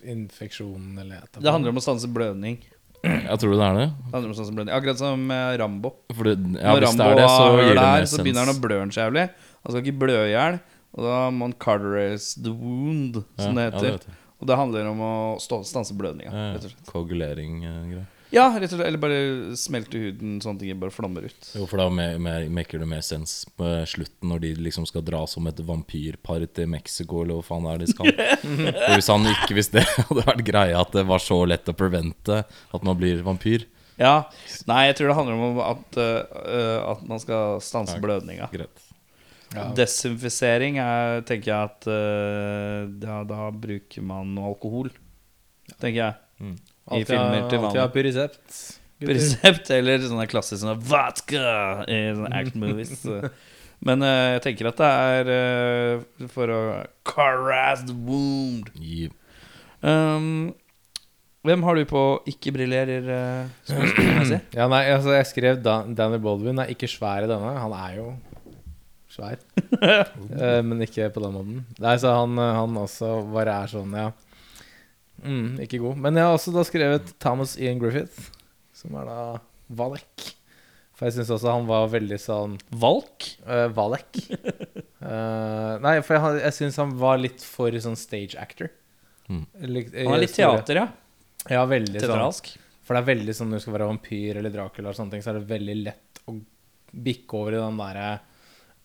infeksjonen eller et det handler om å stanse blødning. Jeg tror det er det. Det handler om å stanse blødning Akkurat som eh, Rambo. Det, ja, Når hvis det Rambo er det, så har det her, mer så begynner han å blø så jævlig. Han skal ikke blø i hjel. Og da han cauterize the wound, som det Ja, ja, heter. jeg. og det handler om å stå, stanse blødninga. Ja. Koagulering-greier. Ja, rett og slett. Eller bare smelte huden, sånne ting bare flommer ut. Jo, for da maker det mer sens på slutten, når de liksom skal dra som et vampyrpar til Mexico, eller hva faen det er de skal. (laughs) For hvis han ikke Hvis det (laughs) hadde vært greia at det var så lett å prevente at man blir vampyr Ja. Nei, jeg tror det handler om at, uh, at man skal stanse blødninga. Greit. Ja. Desinfisering er, tenker jeg at eh, da, da bruker man noe alkohol. Tenker jeg. I Alltid filmer til til alltid ha pyresept. på resept. gutter. Resept eller sånne klassiske sånne vodka i sånne (laughs) action movies. Men uh, jeg tenker at det er uh, for å caress the wound. Gi Um, hvem har du på ikke briljerer uh, skuespillermessig? (clears throat) Ja, nei, altså jeg skrev Dan Danny Baldwin er ikke svær i denne. Han er jo svær. (laughs) Eh, men ikke på den måten. Nei, så han, eh, han også bare er sånn, ja. Mm, ikke god. Men jeg har også da skrevet Thomas Ian Griffith, som er da Valek. For jeg syns også han var veldig sånn Valk? uh, Valek. uh, (laughs) nei, for jeg, jeg syns han var litt for sånn stage actor. Mm. Litt- Han er litt store- teater, ja. Ja, veldig sånn. For det er veldig sånn når du skal være vampyr eller Dracula, og sånne ting, så er det veldig lett å bikke over i den derre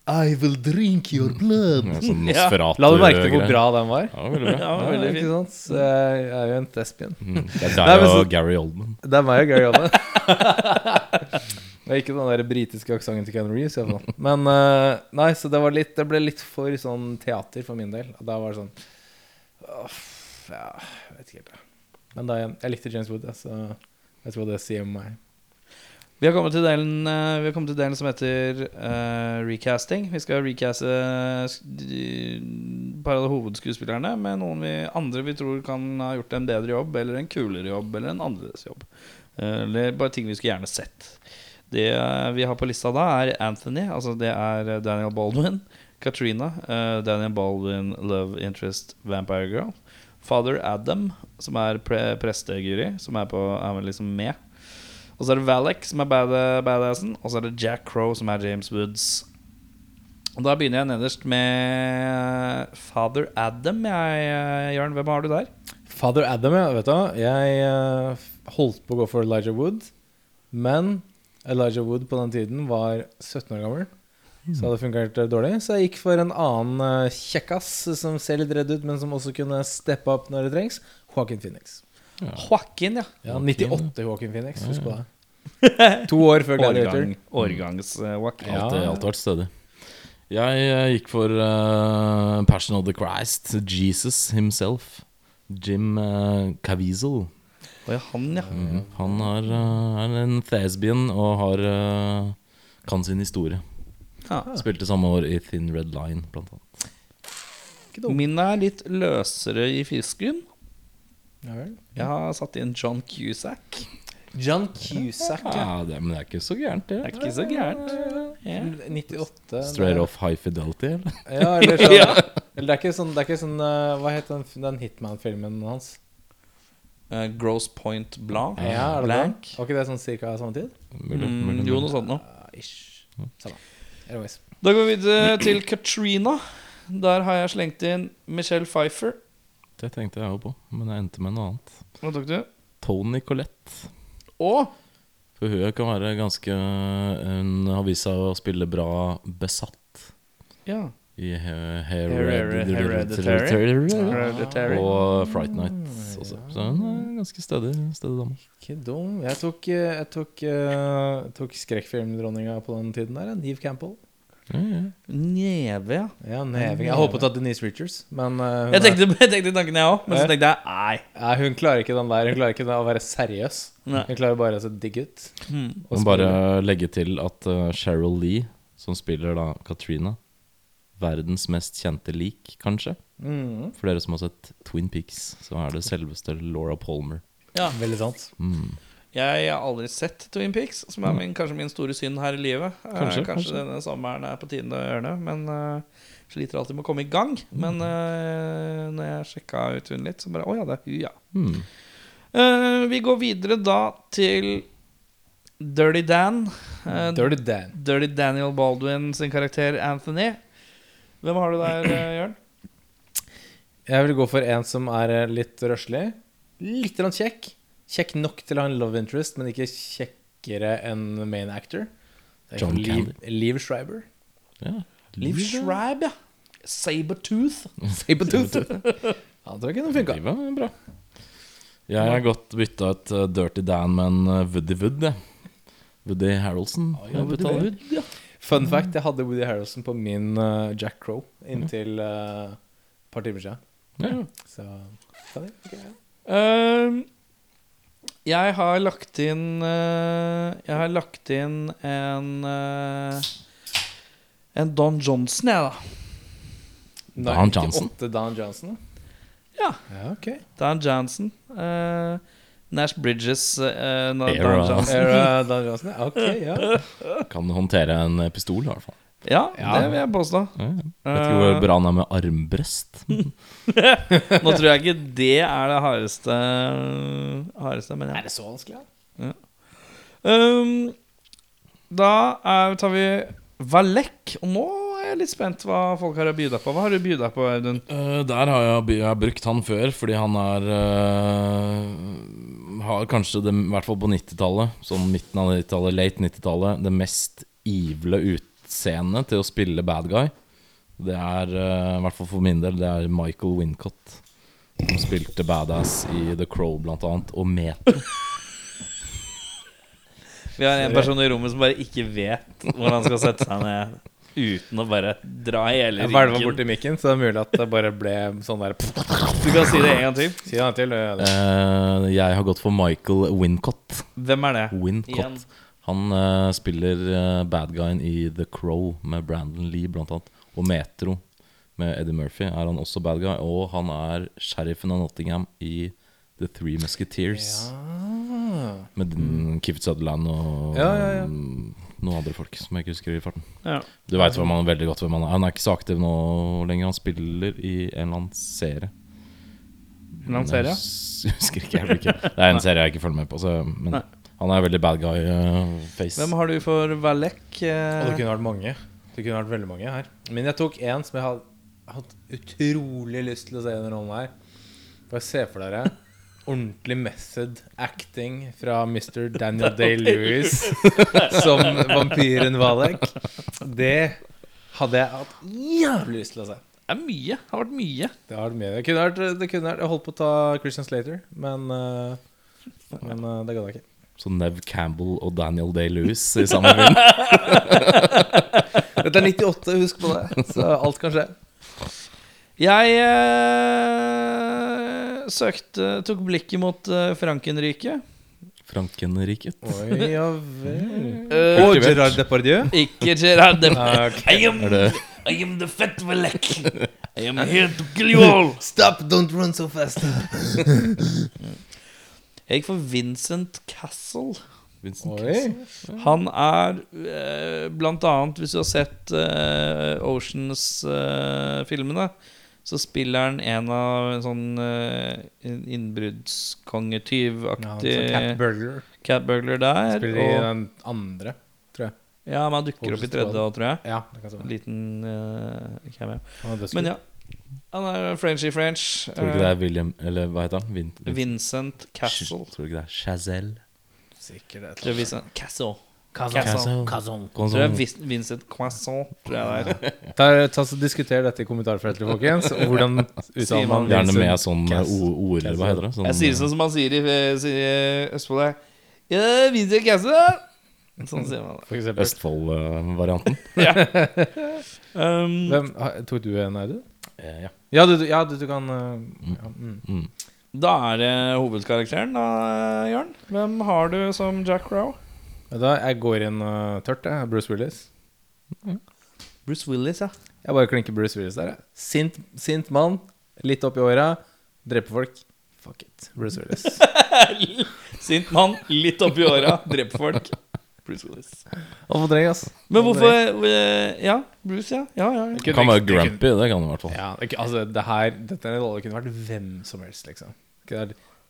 I will drink your blood. Ja, sånn Ja. La du merke til hvor bra den var? Ja, veldig bra. Ja, veldig ikke fint. sant? Så jeg er jo en thespian. Mm. (laughs) Det er Nei, deg og Gary Oldman. Det er meg og Gary Oldman. (laughs) Det er ikke den der britiske aksenten til Ken Reeves. Men uh, nei, så det, var litt, det ble litt for sånn teater for min del. Og da var det sånn åh, Ja, jeg vet ikke helt. Men da jeg likte James Wood, så jeg tror det sier meg. Vi har kommet til delen, eh, har kommet til delen som heter uh, recasting. Vi skal recaste eh, et par av hovedskuespillerne med noen vi, andre vi tror kan ha gjort en bedre jobb, eller en kulere jobb, eller en annerledes jobb. Eh, eller bare ting vi skulle gjerne sett. Det eh, vi har på lista da, er Anthony. Altså det er eh, Daniel Baldwin. Katrina. Uh, Daniel Baldwin, Love Interest, Vampire Girl. Father Adam, som er pre presteguri, som er, på, er liksom med. Og så er det Valek, som er bad badassen. Og så er det Jack Crow, som er James Woods. Og Da begynner jeg nederst med Father Adam. Jeg, eh, Jørn, hvem har du der? Father Adam, ja. Vet du? Jeg eh, holdt på å gå for Elijah Wood, men Elijah Wood på den tiden var 17 år gammel. Så hadde fungert eh, dårlig. Så jeg gikk for en annen kjekkas som ser litt redd ut, men som også kunne steppe opp når det trengs. Joaquin Phoenix. Joaquin, ja. Ja, 98 Joaquin Phoenix. Husk på det. (laughs) To år før Gladiator. Årgang, årgangs eh, Joaquin. Ja. Alltid, alltid vært stødig. Jeg eh, gikk for uh, Passion of the Christ. Jesus himself. Jim uh, Caviezel. Å ja, han, ja. Mm, Han er, eh, er en thesbian og har eh, kan sin historie. ja. Spilte samme år i Thin Red Line, blant annet. Min er litt løsere i fisken. Jeg har satt inn John Cusack. John Cusack, ja. Ja, det, men det er ikke så gærent, Det Det er ikke så gærent. Ja. 98 Straight off high fidelity, eller? Ja, eller sånn (laughs) Ja. Eller det er ikke sånn, det er ikke sånn eh, Hva het den, den Hitman-filmen hans? Uh, Gross Point Blanc. Ja, er det Blank. Var ikke det sånn cirka samme tid? Mm, jo, noe sånt noe. Uh, ish. Samme. Anyways. Da går vi videre til Katrina. Der har jeg slengt inn Michelle Pfeiffer. Det tenkte jeg jo på, men jeg endte med noe annet. Hva tok du? Tony Collette. Og For hun kan være ganske Hun har vist seg å spille bra besatt ja. i He- Hereditary. Og Fright Night også. Så hun er ganske stødig, stødig dame. Ikke dum. Jeg tok, eh, jeg tok, eh, tok skrekkfilmdronninga på den tiden der. Neve Campbell. Neve, ja. Ja, Neve. Jeg håpet at Denise Richards, men uh, Jeg tenkte, jeg tenkte tanken, jeg òg, men så tenkte jeg nei. nei, hun klarer ikke den der. Hun klarer ikke å være seriøs. Nei. Hun klarer bare å se digg ut. Mm. Og bare legge til at uh, Cheryl Lee, som spiller da Katrina Verdens mest kjente lik, kanskje. Mm, For dere som har sett Twin Peaks, så er det selveste Laura Palmer. Ja. veldig sant. Mm. Jeg har aldri sett Twin Peaks, som er min, kanskje min store synd her i livet. Eh, Kanskje, Kanskje, kanskje. denne sommeren er på tiden å gjøre det, men uh, sliter alltid med å komme i gang. Men uh, når jeg sjekka ut hun litt, så bare Å ja, det er hun, ja. Mm. Uh, vi går videre da til Dirty Dan. Uh, Dirty Dan. Dirty Daniel Baldwin sin karakter Anthony. Hvem har du der, Jørn? Jeg vil gå for en som er litt røslig. Litt kjekk. Kjekk nok til å ha en love interest, men ikke kjekkere enn main actor. Det er John Candy. Liv Schreiber. Ja. Liv Schreiber, ja. Sabertooth. Sabretooth. (laughs) Han tror jeg den funka. Det var bra. Jeg har godt bytta ut uh, Dirty Dan med en uh, Woody Wood. Woody Harrelson. ja, Jeg bytta Woody det. Fun fact, jeg hadde Woody Harrelson på min uh, Jack Crow inntil et uh, par timer siden. Ja. Så funny. Okay, ja. Jeg har lagt inn eh, Jeg har lagt inn en eh, En Don Johnson, jeg, da. Dan Johnson. 98 Dan Johnson. Ja. Ja, ok. Don Johnson. Uh, Nash Bridges uh, no, Era. Don Johnson. Era Don Johnson. Ok, ja. Kan håndtere en pistol, i hvert fall. Ja, Ja. det vil jeg påstå. Ja, jeg Vet ikke hvor bra han er med armbrøst. (laughs) Nå tror jeg ikke det er det hardeste, hardeste men ja. Er det så vanskelig? Ja? Um, da er, tar vi Valek. Og nå er jeg litt spent hva folk har å by deg på. Hva har du by deg på, Audun? Uh, der har jeg, jeg har brukt han før, fordi han er uh, Har kanskje, det, i hvert fall på 90-tallet, sånn midten av 90-tallet, late 90-tallet, det mest ivle utseendet til å spille bad guy. Det er, eh, i hvert fall for min del, det er Michael Wincott. Som spilte badass i The Crow, blant annet, og Meter. Vi har en person i rommet som bare ikke vet hvor han skal sette seg ned uten å bare dra i hele Jeg hvelva ryggen. borti mikken, så det er mulig at det bare ble sånn der Du kan si det en gang til. Si det en gang til. Uh, jeg har gått for Michael Wincott. Hvem er det? Igjen. Wincott. Han uh, spiller uh, bad guyen i The Crow med Brandon Lee, blant annet. Og Metro med Eddie Murphy er han også bad guy. Og han er sheriffen av Nottingham i The Three Musketeers. Ja. Med mm. Keith Sutherland og Ja, ja, mm, noen andre folk som jeg ikke husker i farten. Ja. Du veit veldig godt hvem han er. Han er ikke så aktiv nå lenger. Han spiller i en eller annen serie. En eller annen serie? Jeg (laughs) husker ikke, jeg ikke. Det er en serie jeg ikke følger med på. Så, men Nei. Han er veldig bad guy-face. Hvem har du for Valek? Og det kunne vært mange. Det kunne vært veldig mange her. Men jeg tok en som jeg har hatt utrolig lyst til å se i denne rollen her. Bare se for dere ordentlig method acting fra Mr. Daniel (laughs) Day-Lewis som vampyren Valek. Det hadde jeg hatt jævlig lyst til å se. Det er mye. Det har vært mye. Det, har vært mye. det kunne vært, det kunne vært Jeg holdt på å ta Christian Slater, men, eh, men eh, det gadd jeg ikke. Så Nev Campbell og Daniel Day-Lewis i samme film. (laughs) Dette er 98, husk på det. Så alt kan skje. Jeg eh, søkte Tok blikket mot eh, Frankenriket. Frankenriket. Oi, ja vel. Eh, Og Gerard Depardieu. ikke Gerard Depardieu. Ah. I am, I am the fat velek. I am here to kill you all. Stop, don't run so fast. (laughs) Jeg gikk for Vincent Castle. Vincent Castle. Han er eh, blant annet, hvis du har sett eh, Oceans-filmene, så spiller han en av en sånn eh, innbruddskongetyvaktig Ja, Cat Burglar. Cat Burglar der. Spiller i og, den andre, tror jeg. ja, men han dukker opp i tredje òg, tror jeg. Ja, det kan En liten cameo. Dødskult. Men ja. Han er Frenchy French. Tror du ikke det er William Eller hva heter han? Vin Eh, Vincent Castle. Tror du ikke det er Chazelle? Sikkert det. er Vincent Castle. Castle. Tror jeg Vincent Croissant, tror jeg det er. (laughs) Ta, Diskuter dette i kommentarfeltet, folkens. (laughs) Hvordan uttaler man Gjerne med sånn ord, eller Hva heter det? Sånn, Jeg sier sånn som man sier i eh, Østfold. Ja, Vincent Castle! Sånn sier man det. Østfold-varianten. (laughs) Um, Hvem, tok du en, Audun? Eh, ja. Ja, du, ja, du, du kan uh, ja, mm. Mm. da er det hovedkarakteren, da, Jørn. Hvem har du som Jack du hva, Jeg går inn uh, tørt, jeg. Bruce Willis. Bruce Willis, ja. Jeg bare klinker Bruce Willis der. jeg. Sint, sint mann, litt opp i åra, dreper folk. Fuck it. Bruce Willis. (laughs) Sint mann, litt opp i åra, dreper folk. Bruce Willis. Og for dreng, ass. Men hvorfor eh, Ja, Bruce, ja. ja, ja, ja. Kan være grumpy, det kan det i hvert fall. Ja, ikke- altså, det her Dette er en kunne vært hvem som helst, liksom.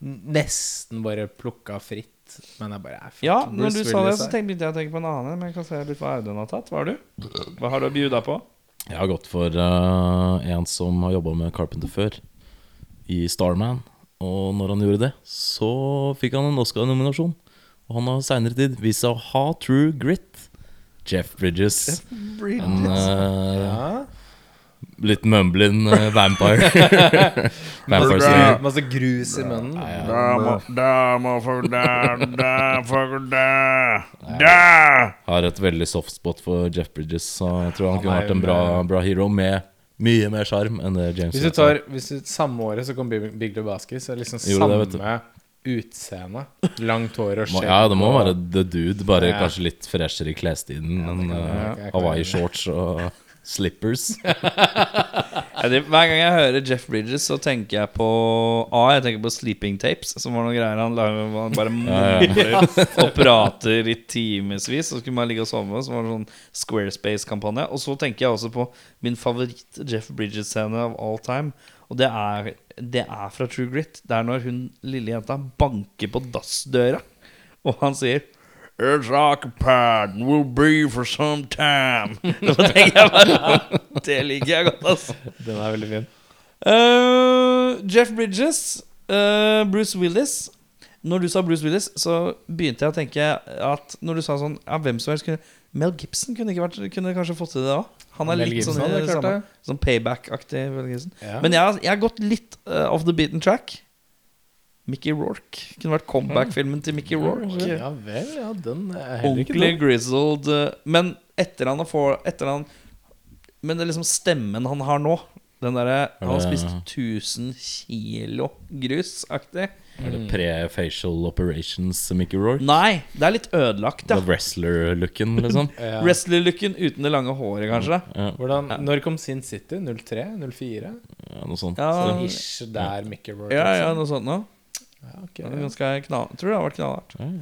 Nesten bare plukka fritt. Men jeg bare er Ja, når Bruce du sa det, så tenkte begynte jeg å tenke på en annen. Men jeg kan se litt hva Audun har tatt. Hva har du? Hva har du å bjuda på? Jeg har gått for uh, en som har jobba med Carpenter før, i Starman. Og når han gjorde det, så fikk han en Oscar-nominasjon. Og han har seinere tid vist seg å ha true grit. Jeff Bridges. En uh, Ja. litt mumblin uh, vampire. (laughs) vampire da, masse grus i munnen. Nei, ja. Da! Har et veldig soft spot for Jeff Bridges, så jeg tror han kunne vært en bra, bra hero med mye mer sjarm enn det James Hvis du tar hvis du, Samme året så kom Big, Big Lebowski, så er det liksom Gjorde det, samme utseende. Langt hår og skjegg. Ja, det må og- være The Dude, bare Ja. kanskje litt freshere i klesstilen. Ja, enn være. eh, Jeg kan være Hawaii enig. shorts og Slippers. (laughs) Ja, det, hver gang jeg hører Jeff Bridges, så tenker jeg på A. Jeg tenker på Sleeping Tapes, som var noen greier han lager. Han bare (laughs) mumler og prater i timevis. Så skulle man ligge og sove. Så var det sånn Squarespace-kampanje. Og så tenker jeg også på min favoritt Jeff Bridges-scene of all time. Og det er, det er fra True Grit. Det er når hun lille jenta banker på dassdøra, og han sier It's occupied and will be for some time. (laughs) Så tenker jeg bare Det liker jeg godt, altså. Den er veldig fin. Uh, Jeff Bridges, uh, Bruce Willis. Når du sa Bruce Willis, så begynte jeg å tenke at Når du sa sånn ja, Hvem som helst kunne Mel Gibson kunne, vært, kunne kanskje fått til det òg. Han er Mel litt Gibson sånn, i klart samme, sånn payback-aktig. Mel Ja. Men jeg, jeg har gått litt uh, off the beaten track. Mickey Rourke. Kunne vært comeback-filmen til Mickey Rourke. Ja vel, ja, den er heller ikke Ordentlig grizzled. eh, Men etter han har få- Etter han Men det er liksom stemmen han har nå. Den derre Han har spist 1000 kilo grus-aktig. Er det pre-facial operations, Mickey Rourke? Nei, det er litt ødelagt, The ja. wrestler-looken, liksom? (laughs) Ja. Wrestler-looken uten det lange håret, kanskje. Ja, Hvordan, når kom Sin City? 03? 04? ja, noe sånt. Ja, Så- Ish der Mickey Rourke Ja, ja, liksom. noe sånt noe. Ja, okay. Det er. Ganske knall, tror det har vært knallhardt. Ja.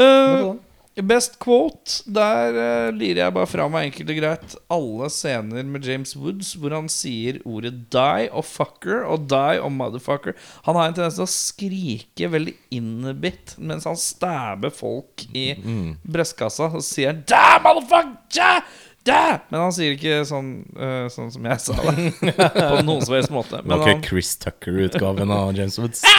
ja. Uh? Best quote. Der uh, lirer jeg bare fra meg enkelt og greit alle scener med James Woods hvor han sier ordet 'die' og 'fucker' og 'die' og 'motherfucker'. Han har en tendens til å skrike veldig innebitt mens han stæber folk i Mm. brystkassa. Så sier han 'die, motherfucker'! Die! Die! Men han sier ikke sånn, uh, sånn som jeg sa det. (laughs) På noen som helst måte. Det Men var han, ikke Chris Tucker-utgaven av James Woods. (laughs)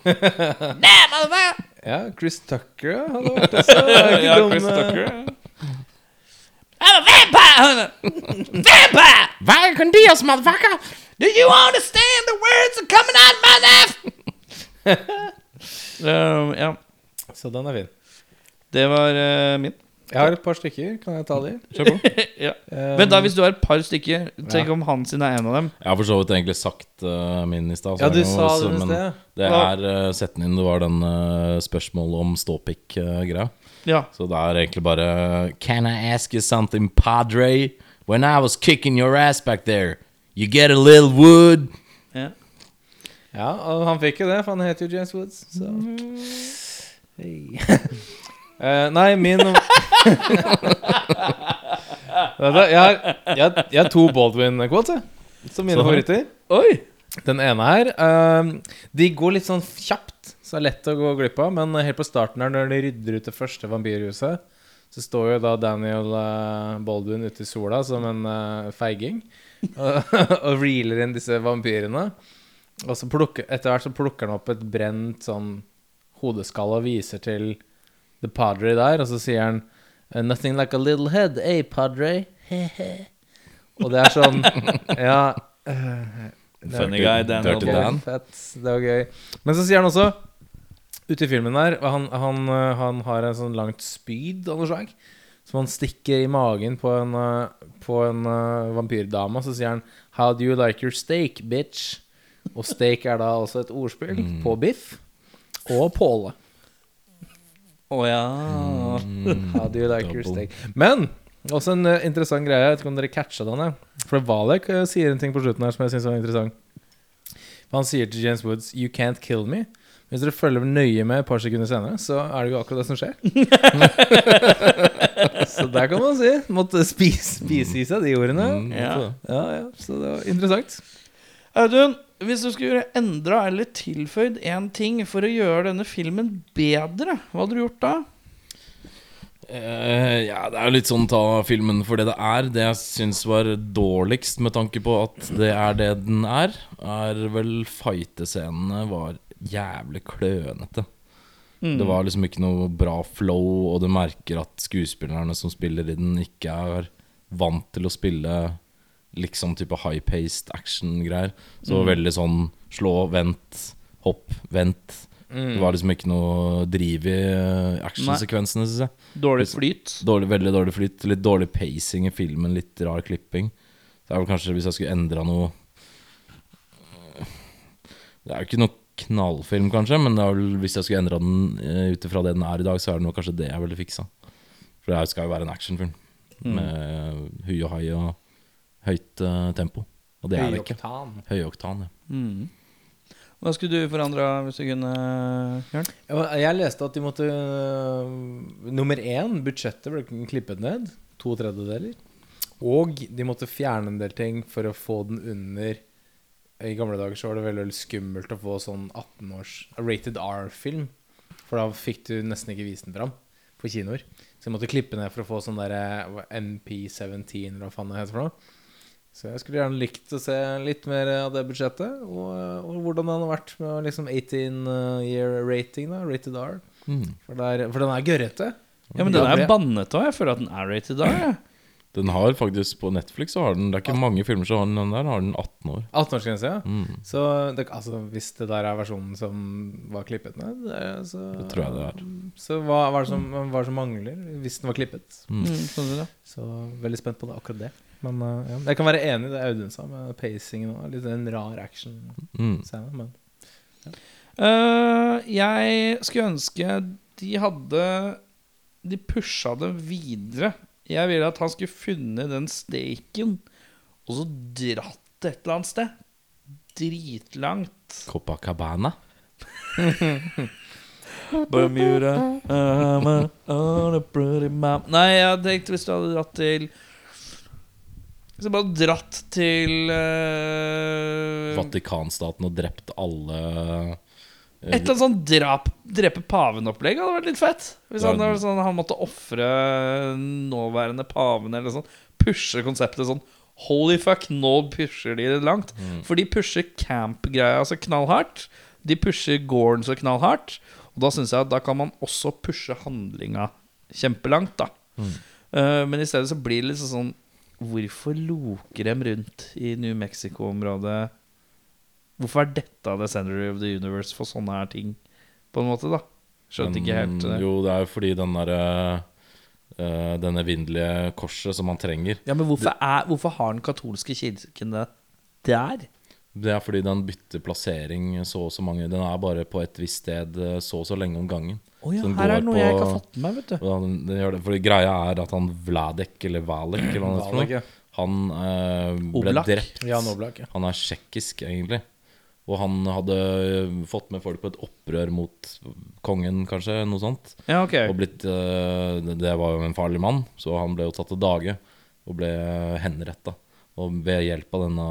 (laughs) Ja, Chris Tucker hadde vært (laughs) også det er ikke ja, Chris eh, Tucker. I'm a vampire! vampire! Welcome to us, motherfucker! Do you understand the words are coming out of my mouth? (laughs) um, ja, Så den er fin. det var uh, min. Jeg har et par stykker. Kan jeg ta de? Kjør på. (laughs) ja. Eh, Vent, da, hvis du har et par stykker, tenk Ja. om han sin er en av dem. Jeg har for så vidt egentlig sagt uh, min i stad. Ja, du sa også- den i men sted. Det er uh, Sett den inn. Det var den uh, spørsmålet om ståpikk-greia. Ja. Så det er egentlig bare Can I ask you something, padre? When I was kicking your ass back there, you get a little wood. ja. Ja, og han fikk jo det, for han heter jo James Woods. Så. Hei. (laughs) Eh, nei, min jeg, har, jeg, jeg har to Baldwin-quotes. Som mine favoritter. Oi! Den ene her uh, De går litt sånn kjapt, så det er lett å gå glipp av. Men helt på starten her, når de rydder ut det første vampyrhuset, så står jo da Daniel uh, Baldwin ute i sola som en uh, feiging (laughs) og, reeler inn disse vampyrene. Og så plukker, etter hvert så plukker han opp et brent sånn hodeskall og viser til The Padre der, og så sier han Nothing like a little head, eh, Padre? He-he. Og det er sånn (laughs) Ja Uh, Funny guy, Daniel Dirty Dan. Fett. Det var gøy. Men så sier han også Ute i filmen der Han, han, øh, han har en sånn langt spyd av noe slag som han stikker i magen på en, øh, på en uh, vampyrdame. Og så sier han 'How do you like your steak, bitch?' Og steak er da også et ordspill på biff og påle. Å ja. How do you like your steak? Men også en øh, interessant greie. Jeg vet ikke om dere catcha den. For Valek øh, sier en ting på slutten her som jeg syns var interessant. For Han sier til James Woods 'You can't kill me'. Hvis dere følger nøye med et par sekunder senere, så er det jo akkurat det som skjer. (laughs) så der kan man si. Måtte spise, spise i seg de ordene. Mm, Ja. Ja, ja, Så det var interessant. Audun, hvis du skulle endra eller tilføyd én ting for å gjøre denne filmen bedre, hva hadde du gjort da? Uh, ja, det er jo litt sånn ta filmen for det det er. Det jeg syns var dårligst, med tanke på at det er det den er, er vel fightescenene var jævlig klønete. Det var liksom ikke noe bra flow, og du merker at skuespillerne som spiller i den, ikke er vant til å spille liksom type high-paced action-greier. Så veldig sånn slå, vent, hopp, vent. Det var liksom ikke noe driv i eh, actionsekvensene, syns jeg. Dårlig flyt? Dårlig, veldig dårlig flyt, litt dårlig pacing i filmen, litt rar klipping. Det er vel kanskje hvis jeg skulle endra noe Det er jo ikke noe knallfilm, kanskje, men det vel, hvis jeg skulle endra den uh, ut ifra det den er i dag, så er det kanskje det jeg ville fiksa. For det skal jo være en actionfilm. med hui og hai og høyt uh, tempo. Og det er det ikke. Høyoktan. Ja. Mm. Hva skulle du forandra hvis du kunne, Jørn? Jeg leste at de måtte uh, Nummer én, budsjettet ble klippet ned. To tredjedeler. Og de måtte fjerne en del ting for å få den under I gamle dager så var det veldig, veldig skummelt å få sånn 18-års rated R-film. For da fikk du nesten ikke vist den fram på kinoer. Så de måtte klippe ned for å få sånn der eh, MP17 eller hva faen det heter for noe. Så jeg skulle gjerne likt å se litt mer av det budsjettet, og, og hvordan den har vært med liksom 18 year rating, da, rated R. Mm. For, det er, for den er gørrete. Ja, men den er bannet òg. Jeg føler at den er rated R. Ja. (clears throat) Den har faktisk på Netflix så har den Det er ikke mange filmer som har den, den der. Har den 18 år. 18-årsgrense, ja. Mm. Så det, altså, hvis det der er versjonen som var klippet ned, det, så Det tror jeg det er. Så hva, hva, er det som, hva er det som mangler, hvis den var klippet? Mm. Mm. Så veldig spent på det, akkurat det. Men uh, ja. jeg kan være enig i det Audun sa, med pacingen og litt en rar action-scene. Mm. Ja. Uh, jeg skulle ønske de hadde De pusha det videre. Jeg ville at han skulle funnet den steken og så dratt et eller annet sted. Dritlangt. Copacabana. Bermuda, I'm a- on a pretty map. Nei, jeg tenkte hvis du hadde dratt til Du bare dratt til uh, Vatikanstaten og drept alle uh, Et eller annet sånn drap, drepe paven-opplegg hadde vært litt fett. Hvis han, Ja. var sånn, han måtte ofre nåværende paven eller sånn. Pushe konseptet sånn. Holy fuck, nå pusher de det langt. For de pusher camp-greia så knallhardt. De pusher gården så knallhardt. Og da syns jeg at da kan man også pushe handlinga kjempelangt, da. Eh, men i stedet så blir det liksom sånn Hvorfor loker dem rundt i New Mexico-området? Hvorfor er dette the center of the universe for sånne her ting? På en måte, da. Skjønte ikke helt det. Jo, det er jo fordi den derre uh, Den evinnelige korset som man trenger Ja, men hvorfor, er, hvorfor har den katolske kirken det der? Det er fordi den bytter plassering så og så mange Den er bare på et visst sted eh, så og så lenge om gangen. Å ja, her er det noe jeg ikke har fått med meg, vet du. Han, det, for greia er at han Vladek, eller Valek, eller hva han heter Valek, noe, ja. han eh, ble Oblak. drept. Jan Oblak, ja. Han er tsjekkisk, egentlig. Og han hadde fått med folk på et opprør mot kongen, kanskje, noe sånt. Ja, okay. Og blitt eh, Det det var jo en farlig mann, så han ble jo tatt til dage og ble henretta. Og ved hjelp av denne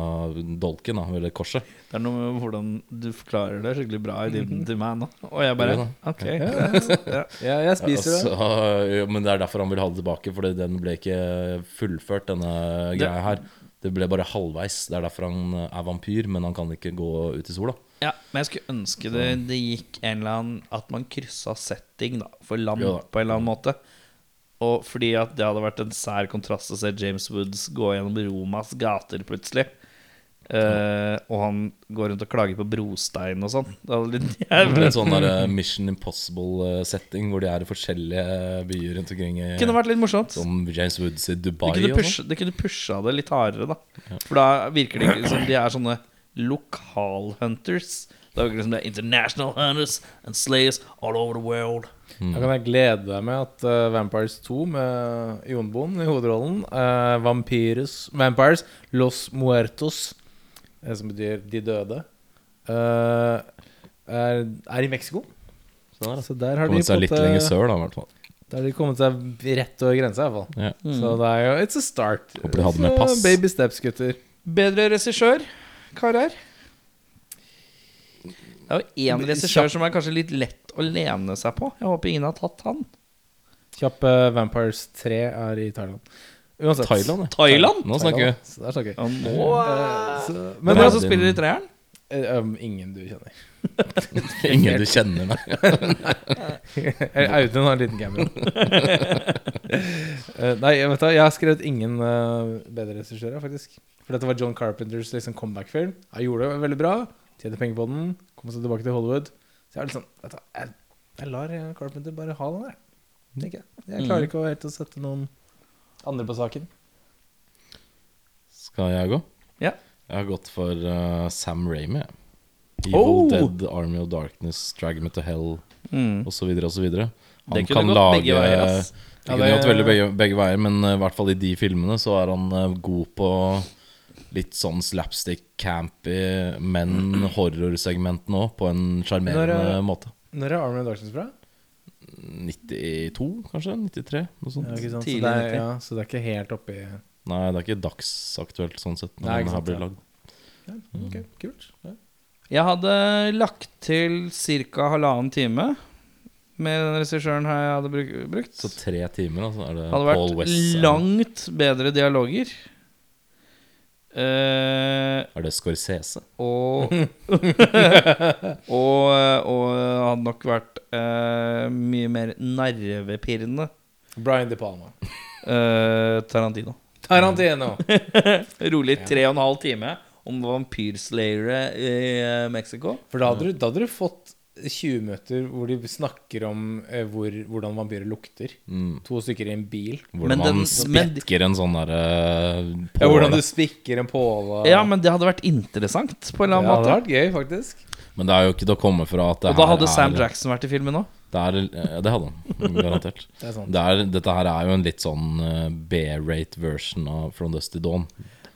dolken, da, eller korset. Det er noe med hvordan du forklarer det skikkelig bra i dybden til meg nå. Og jeg bare Ok. Ja. Ja, jeg spiser det. Altså, ja, men det er derfor han vil ha det tilbake, Fordi den ble ikke fullført, denne greia her. Det ble bare halvveis. Det er derfor han er vampyr, men han kan ikke gå ut i sola. Ja, men jeg skulle ønske det, det gikk en eller annen At man kryssa setting da for land Jo da. på en eller annen måte. Og fordi at det hadde vært en sær kontrast å se James Woods gå gjennom Romas gater plutselig. Uh, og han går rundt og klager på brostein og sånn. Det er litt En sånn der eh, Mission Impossible-setting hvor de er i forskjellige byer rundt omkring. i kunne vært litt morsomt. Som James Woods i Dubai Det kunne, og pushe, sånn. det kunne pusha det litt hardere, da. For da virker det ikke som de er sånne lokalhunters. Da er liksom det er international hunters and slayers all over the world. Da kan jeg glede deg med at uh, Vampires 2 med Jon i hovedrollen uh, Vampires, Vampires Los Muertos, det som betyr De døde, uh, er, er i Mexico. Sånn er. Så der har de, Kommet seg litt lenger sør, da, i hvert fall. der har de kommet seg rett over grensa, i hvert fall. Så det er jo It's a start. Håper de hadde med pass. Baby steps, gutter. Bedre regissør, karer? Det er jo én regissør som er kanskje litt lett å lene seg på. Jeg håper ingen har tatt han. Kjapp uh, Vampires 3 er i Thailand. Uansett. Thailand, Thailand? Thailand? Nå snakker vi. Så der snakker vi. Ja, nå så, Men hvem er det altså, som spiller i treeren? eh, um, ingen du kjenner. (laughs) Ingen du kjenner, nei. (laughs) Audun har en liten cameo. (laughs) uh, nei, vet du, jeg har skrevet ingen uh, bedre regissører, faktisk. For dette var John Carpenters liksom, comeback-film. Han gjorde det veldig bra. Tjente penger på den. Kom seg tilbake til Hollywood. Så jeg er litt sånn jeg, jeg lar Carpenter bare ha den der. tenker Jeg Jeg klarer ikke å helt å sette noen andre på saken. Skal jeg gå? Ja. Jeg har gått for uh, Sam Ramy. Evil Oh! Dead, Army of Darkness, Drag Me to Hell, Mm. så videre. Han Det kunne kan gått lage begge veier, ass. Det Ja, det- gått veldig begge, begge veier, men eh, i hvert fall i de filmene så er han eh, god på litt sånn slapstick, campy, men horrorsegment nå, på en sjarmerende er- måte. Når er Army of Darkness fra? 92, kanskje? 93? Noe sånt. Ja, ikke sant? Så, det er, ja, så det er ikke helt oppi Nei, det er ikke dagsaktuelt sånn sett. Når den her blir ja. lagd. ja, okay. kult. Ja. Jeg hadde lagt til ca. halvannen time med den regissøren her jeg hadde brukt. Så tre timer, altså. Er det hadde Paul vært langt bedre dialoger. Eh, Er det Scorsese? og (laughs) Og, og hadde nok vært uh, mye mer nervepirrende Brian De Palma. Uh, Tarantino. Tarantino. (laughs) Rolig tre og en halv time om vampyrslayere i Mexico. For da hadde, du, da hadde du fått 20 møter hvor de snakker om eh, hvor, hvordan vampyrer lukter. Mm. To stykker i en bil. Hvordan Men man spikker men- en sånn derre Ja, hvordan du spikker en påle. Ja, men det hadde vært interessant på en eller annen ja, det hadde vært gøy, faktisk. Men det er jo ikke til å komme fra at det Og da hadde Sam er, Jackson vært i filmen òg. Det, er, ja, det hadde han, garantert. (laughs) Det er. Det er, dette her er jo en litt sånn uh, B-rate version av From Dusty Dawn.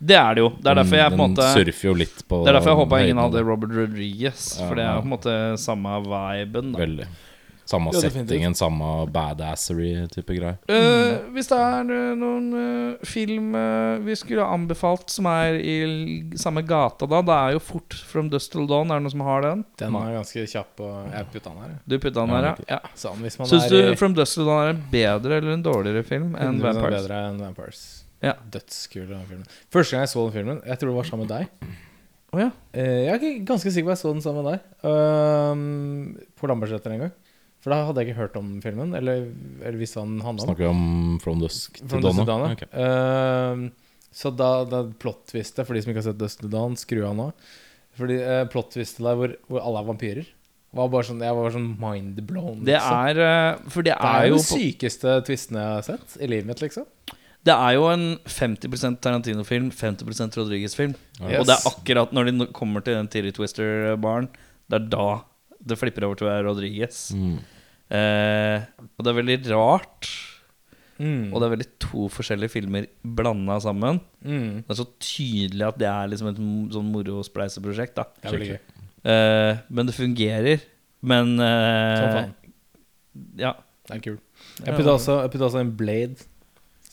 Det er det jo. Det er derfor jeg på en måte surfer jo litt på Det er derfor jeg håpa ingen hadde. Robert Rodriguez. For det er på en måte samme viben. Da. Veldig. Samme Ja, settingen, samme badassery-type greier. Uh, hvis det er eh, noen uh, film uh, vi skulle ha anbefalt som er i samme gata da, det er jo fort From Dust Till Dawn. Er det noen som har den? Den er ganske kjapp. Og jeg putta den her. Du putta den her, ja. ja. Sånn, Syns du i From Dust Till Dawn er en bedre eller en dårligere film enn Vampires? bedre enn Vampires. Ja. Dødskul den filmen. Første gang jeg så den filmen, jeg tror det var sammen med deg. Oh, ja. Eh, jeg er ikke ganske sikker på at jeg så den sammen med deg. Um, på Lambertseter en gang. For da hadde jeg ikke hørt om filmen, eller, eller hva den handla om. Snakker vi om From Dusk til From Dawn? Dust Okay. Ehm, så da, da plot-twistet, for de som ikke har sett Dusk til Dawn, skru av nå. Fordi uh, plot-twistet der hvor, hvor alle er vampyrer, var bare sånn, jeg var bare sånn mind-blown. Det liksom. er eh, For det det er er jo jo de sykeste twistene jeg har sett i livet mitt, liksom. Det er jo en 50% Tarantino-film, 50% Rodriguez-film. Yes. Og det er akkurat når de kommer til den Tiri Twister-baren, det er da det flipper over til å være Rodriguez. Mm. Eh, og det er veldig rart. Mm. Og det er veldig to forskjellige filmer blanda sammen. Mm. Det er så tydelig at det er liksom et sånn morospleiseprosjekt. eh, Men det fungerer. Men eh, faen. Ja. Det er kul. Jeg putta også, også en Blade,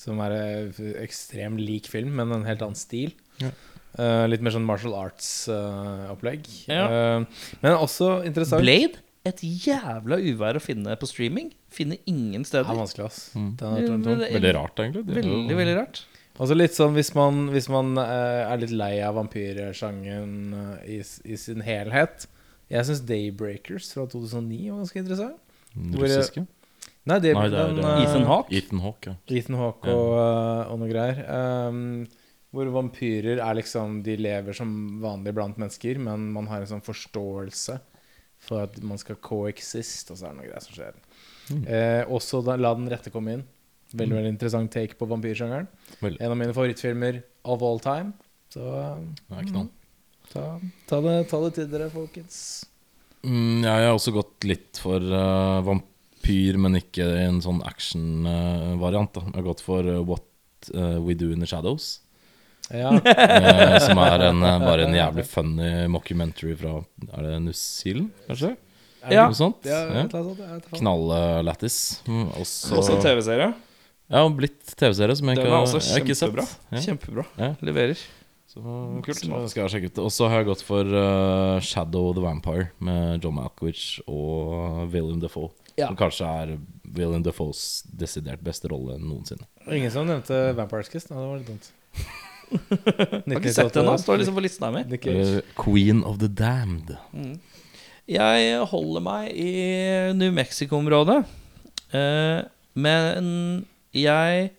som er en ekstrem lik film, men en helt annen stil. Ja. Uh, litt mer sånn martial arts-opplegg. Ja. men også interessant. Blade? Et jævla uvær å finne på streaming. Finner ingen Det steder. er vanskelig, ass. Mm. Er tung. Veldig rart, egentlig. Det Veldig, veldig rart. Altså litt sånn hvis man, hvis man eh, er litt lei av vampyrsjangen eh, i, i sin helhet. Jeg syns Daybreakers fra 2009 var ganske interessant. Russiske? Hvor-? Nei, det, Nei, det er, den, eh, Ethan Hawke? Ethan Hawk, ja. Ethan Hawk og, uh, og noe greier. Um, hvor vampyrer er liksom De lever som vanlig blant mennesker, men man har en sånn forståelse for at man skal coexist, og så er det noe greier som skjer. Mm. Uh, også da, La den rette komme inn. Veldig veldig interessant take på vampyrsjangeren. En av mine favorittfilmer of all time. Så Det knall. ta, ta, det, ta det til dere, folkens. Mm, jeg har også gått litt for eh, vampyr, men ikke i en sånn action-variant. Jeg har gått for eh, What eh, We Do In The Shadows. Ja, (laughs) eh, som er en, bare en jævlig funny mockumentary fra Er det New Zealand, kanskje? Ja. Noe sånt? ja, Ja. ja, jeg. Knalllættis. Mm, også Også TV-serie. Ja, og blitt TV-serie som jeg ikke er har, sett. kjempebra. Ja. Kjempebra. Ja. Leverer. Så kult. så skal jeg sjekke ut. Og så har jeg gått for uh, Shadow the Vampire med John Malkovich og William Defoe. Ja. Som kanskje er William Defoes desidert beste rolle noensinne. Ingen som nevnte Vampires Kiss? Nei, det var litt dumt. (laughs) Har ikke sett den ennå. Står liksom på lista mi. Uh, Queen of the Damned. Jeg holder meg i New Mexico-området. Uh, men jeg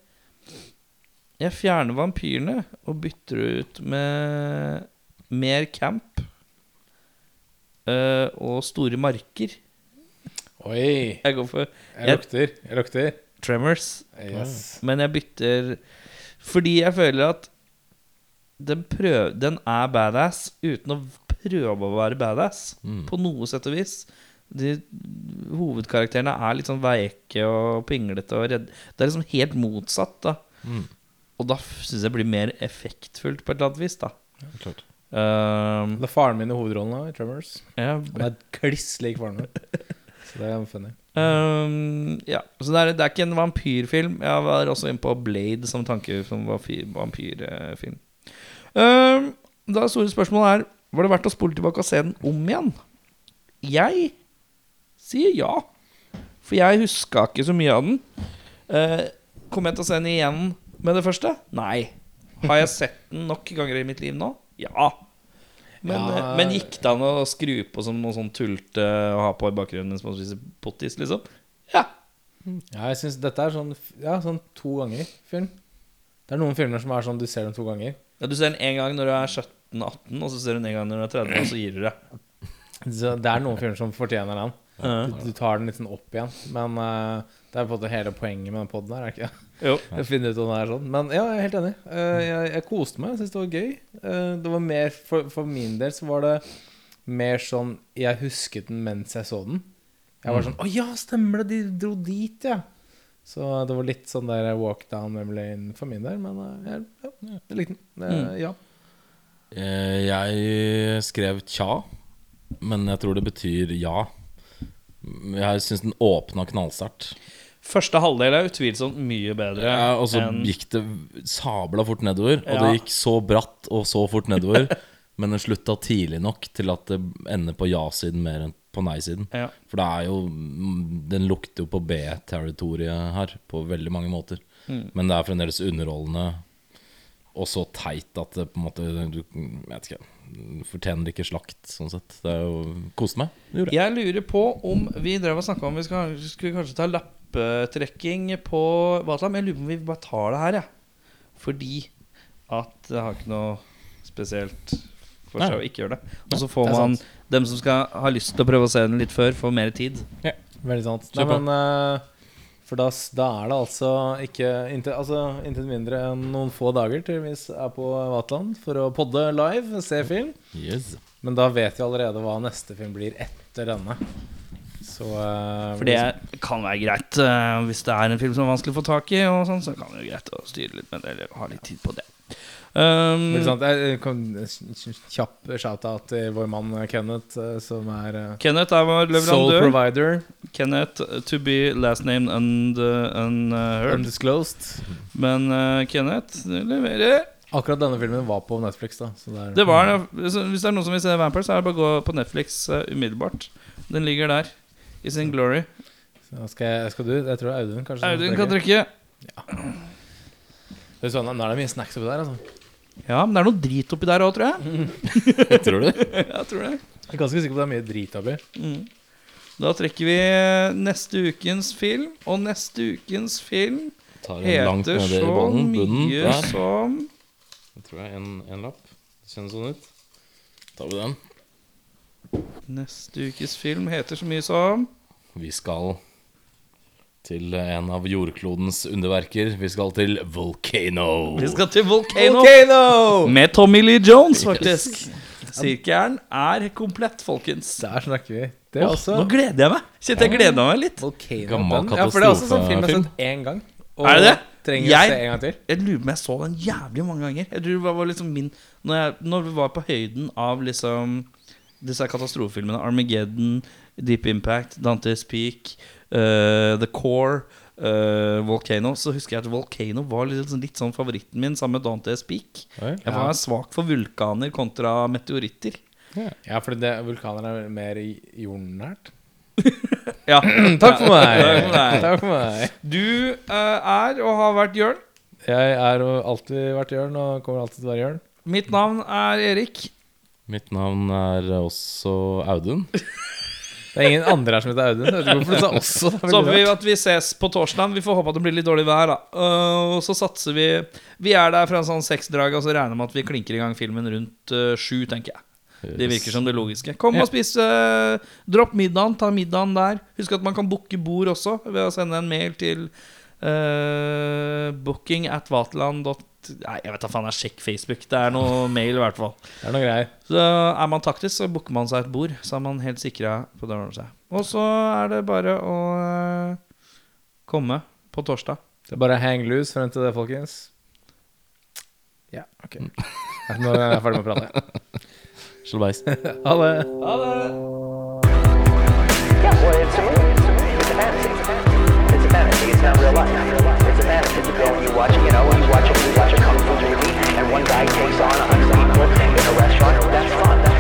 Jeg fjerner vampyrene og bytter ut med mer camp. uh, og store marker. Oi! Jeg går for Jeg lukter. Jeg lukter. Tremors. Yes. Men jeg bytter fordi jeg føler at den, prøv, den er badass uten å prøve å være badass. Mm. På noe sett og vis. De hovedkarakterene er litt sånn veike og pinglete og redde. Det er liksom helt motsatt, da. Mm. Og da syns jeg det blir mer effektfullt på et eller annet vis, da. Klart. Um, Det er faren min i hovedrollen da i Tremors. ja, Han er kliss lik faren min. (laughs) Så det er funny. um, ja. Så det er, det er ikke en vampyrfilm. Jeg var også inne på Blade som tanke som vampyrfilm. Um, da store spørsmålet er Var det verdt å spole tilbake og se den om igjen. Jeg sier ja. For jeg huska ikke så mye av den. Uh, Kommer jeg til å se den igjen med det første? Nei. Har jeg sett den nok ganger i mitt liv nå? Ja. Men, Ja. eh, men gikk det an å skru på som noe sånn tulte å ha på i bakgrunnen mens man spiser pottis, liksom? Ja. Ja, jeg synes dette er sånn, ja, sånn to ganger film. Det er noen filmer som er sånn du ser dem to ganger. ja. Du ser den én gang når du er 17-18, og så ser du den en gang når du er 30, og så gir du det. Så det er noen filmer som fortjener den. Du, du tar den litt sånn opp igjen. Men eh, det er på en måte hele poenget med den poden her, er ikke? Jo. (laughs) Jeg finner ut om det er sånn. Men ja, jeg er helt enig. Eh, jeg, jeg koste meg. Jeg syntes det var gøy. Eh, det var mer for, for min del så var det mer sånn Jeg husket den mens jeg så den. Jeg var sånn Å ja, stemmer det! De dro dit, ja. Så det var litt sånn der walk down memory lane for min del. Men eh, jeg, ja, jeg likte den. Eh, Mm. Ja. Eh, Jeg skrev tja, men jeg tror det betyr ja. Jeg syns den åpna knallsterkt. Første halvdel er utvilsomt mye bedre Ja, og så enn gikk det sabla fort nedover. Og Ja. det gikk så bratt og så fort nedover. (laughs) men den slutta tidlig nok til at det ender på ja-siden mer enn på nei-siden. ja. For det er jo Den lukter jo på B-territoriet her på veldig mange måter. Mm. Men det er fremdeles underholdende og så teit at det på en måte jeg vet ikke fortjener ikke slakt, sånn sett. Det er jo Koste meg. Det gjorde jeg. Jeg lurer på om vi drev og snakka om vi skal, skulle kanskje ta lappetrekking på Vatland. Men jeg lurer på om vi bare tar det her, jeg. Fordi at det har ikke noe spesielt for seg å ikke gjøre det. Og så får man dem som skal ha lyst til å prøve å se den litt før, får mer tid. Ja, Veldig sant. Nei, men eh, For da, da er det altså ikke Intet altså, mindre enn noen få dager til vi er på Vatland for å podde live, se film. Yes. Men da vet vi allerede hva neste film blir etter denne. Så uh, For det kan være greit uh, hvis det er en film som er vanskelig å få tak i, og sånn, så kan det være greit å styre litt med det, eller ha litt tid på det. Um, Jeg kan kjapp shout-out til vår mann Kenneth, eh, som er eh, Kenneth er vår Soul provider. Kenneth to be last name and, uh. Undisclosed. Men uh, Kenneth leverer. Akkurat denne filmen var på Netflix, da. Så det er, Det var Hvis det er noen som vil se Vampire, så er det bare å gå på Netflix uh, umiddelbart. Den ligger der. I sin glory. Så skal, jeg, skal du? Jeg tror Audun kanskje Audun kan trekke. Det er, sånn, nå er det mye snacks oppi der, altså. Ja, men det er noe drit oppi der òg, tror jeg. (laughs) Tror du? (laughs) jeg tror det. Jeg er ganske sikker på at det er mye drit oppi. Mm. Da trekker vi neste ukens film, og neste ukens film Tar en langt heter nede i så. Bunnen mye der. som Jeg tror jeg er en, en lapp. Det kjennes sånn ut. Tar vi den. Neste ukes film heter så mye som Vi skal til en av jordklodens underverker. Vi skal til Volcano. Vi skal til Volcano. Volcano! Med Tommy Lee Jones, faktisk. Sirkelen er komplett, folkens. Der snakker vi. Det er Åh, også Nå gleder jeg meg. Kjente jeg gleda meg litt. Volcano. Gammel den- Ja, for det er også sånn film jeg har sett én gang. Er det det? Jeg- å se en gang til. Jeg lurer på om jeg så den jævlig mange ganger. Jeg tror det var liksom min Når, jeg, når vi var på høyden av liksom disse katastrofefilmene, Armageddon, Deep Impact, Dante's Peak, uh, The Core, uh, Volcano, så husker jeg at Volcano var litt, sånn- litt sånn favoritten min sammen med Dante's Peak. Oi. Jeg var svak for vulkaner kontra meteoritter. Ja, for det, vulkaner er mer jordnært. (laughs) Ja. Takk for meg! Takk for meg. Du uh, er og har vært Jørn. Jeg er og alltid vært Jørn, og kommer alltid til å være Jørn. Mitt navn er Erik. Mitt navn er også Audun. (laughs) Det er ingen andre her som heter Audun. Jeg vet ikke hvorfor du sa også. Så håper vi at vi ses på torsdag. Vi får håpe at det blir litt dårlig vær. da Uh, Og så satser vi Vi er der fra en sånn seksdrag, og så regner vi med at vi klinker i gang filmen rundt uh, sju, tenker jeg. Det virker som det logiske. Kom og spis. Uh, dropp middagen. Ta middagen der. Husk at man kan booke bord også ved å sende en mail til Eh, booking at vaterland. Nei, jeg vet da faen. Jeg sjekk Facebook. Det er noe (laughs) mail, i hvert fall. Det er noe greier. Så er man taktisk, så booker man seg et bord. Så er man helt sikra på det ordner seg. Og så er det bare å uh, komme på torsdag. Det er bare hang loose frem til det, folkens. Ja, ok. Nå er jeg ferdig med å prate. Slå beis. (laughs) Ha det. Ha det! fantasy. It's not real life. It's a fantasy. It's a film you watch, you know, you watch it, you watch a kung fu movie and one guy takes on a hundred people in a restaurant. That's fun.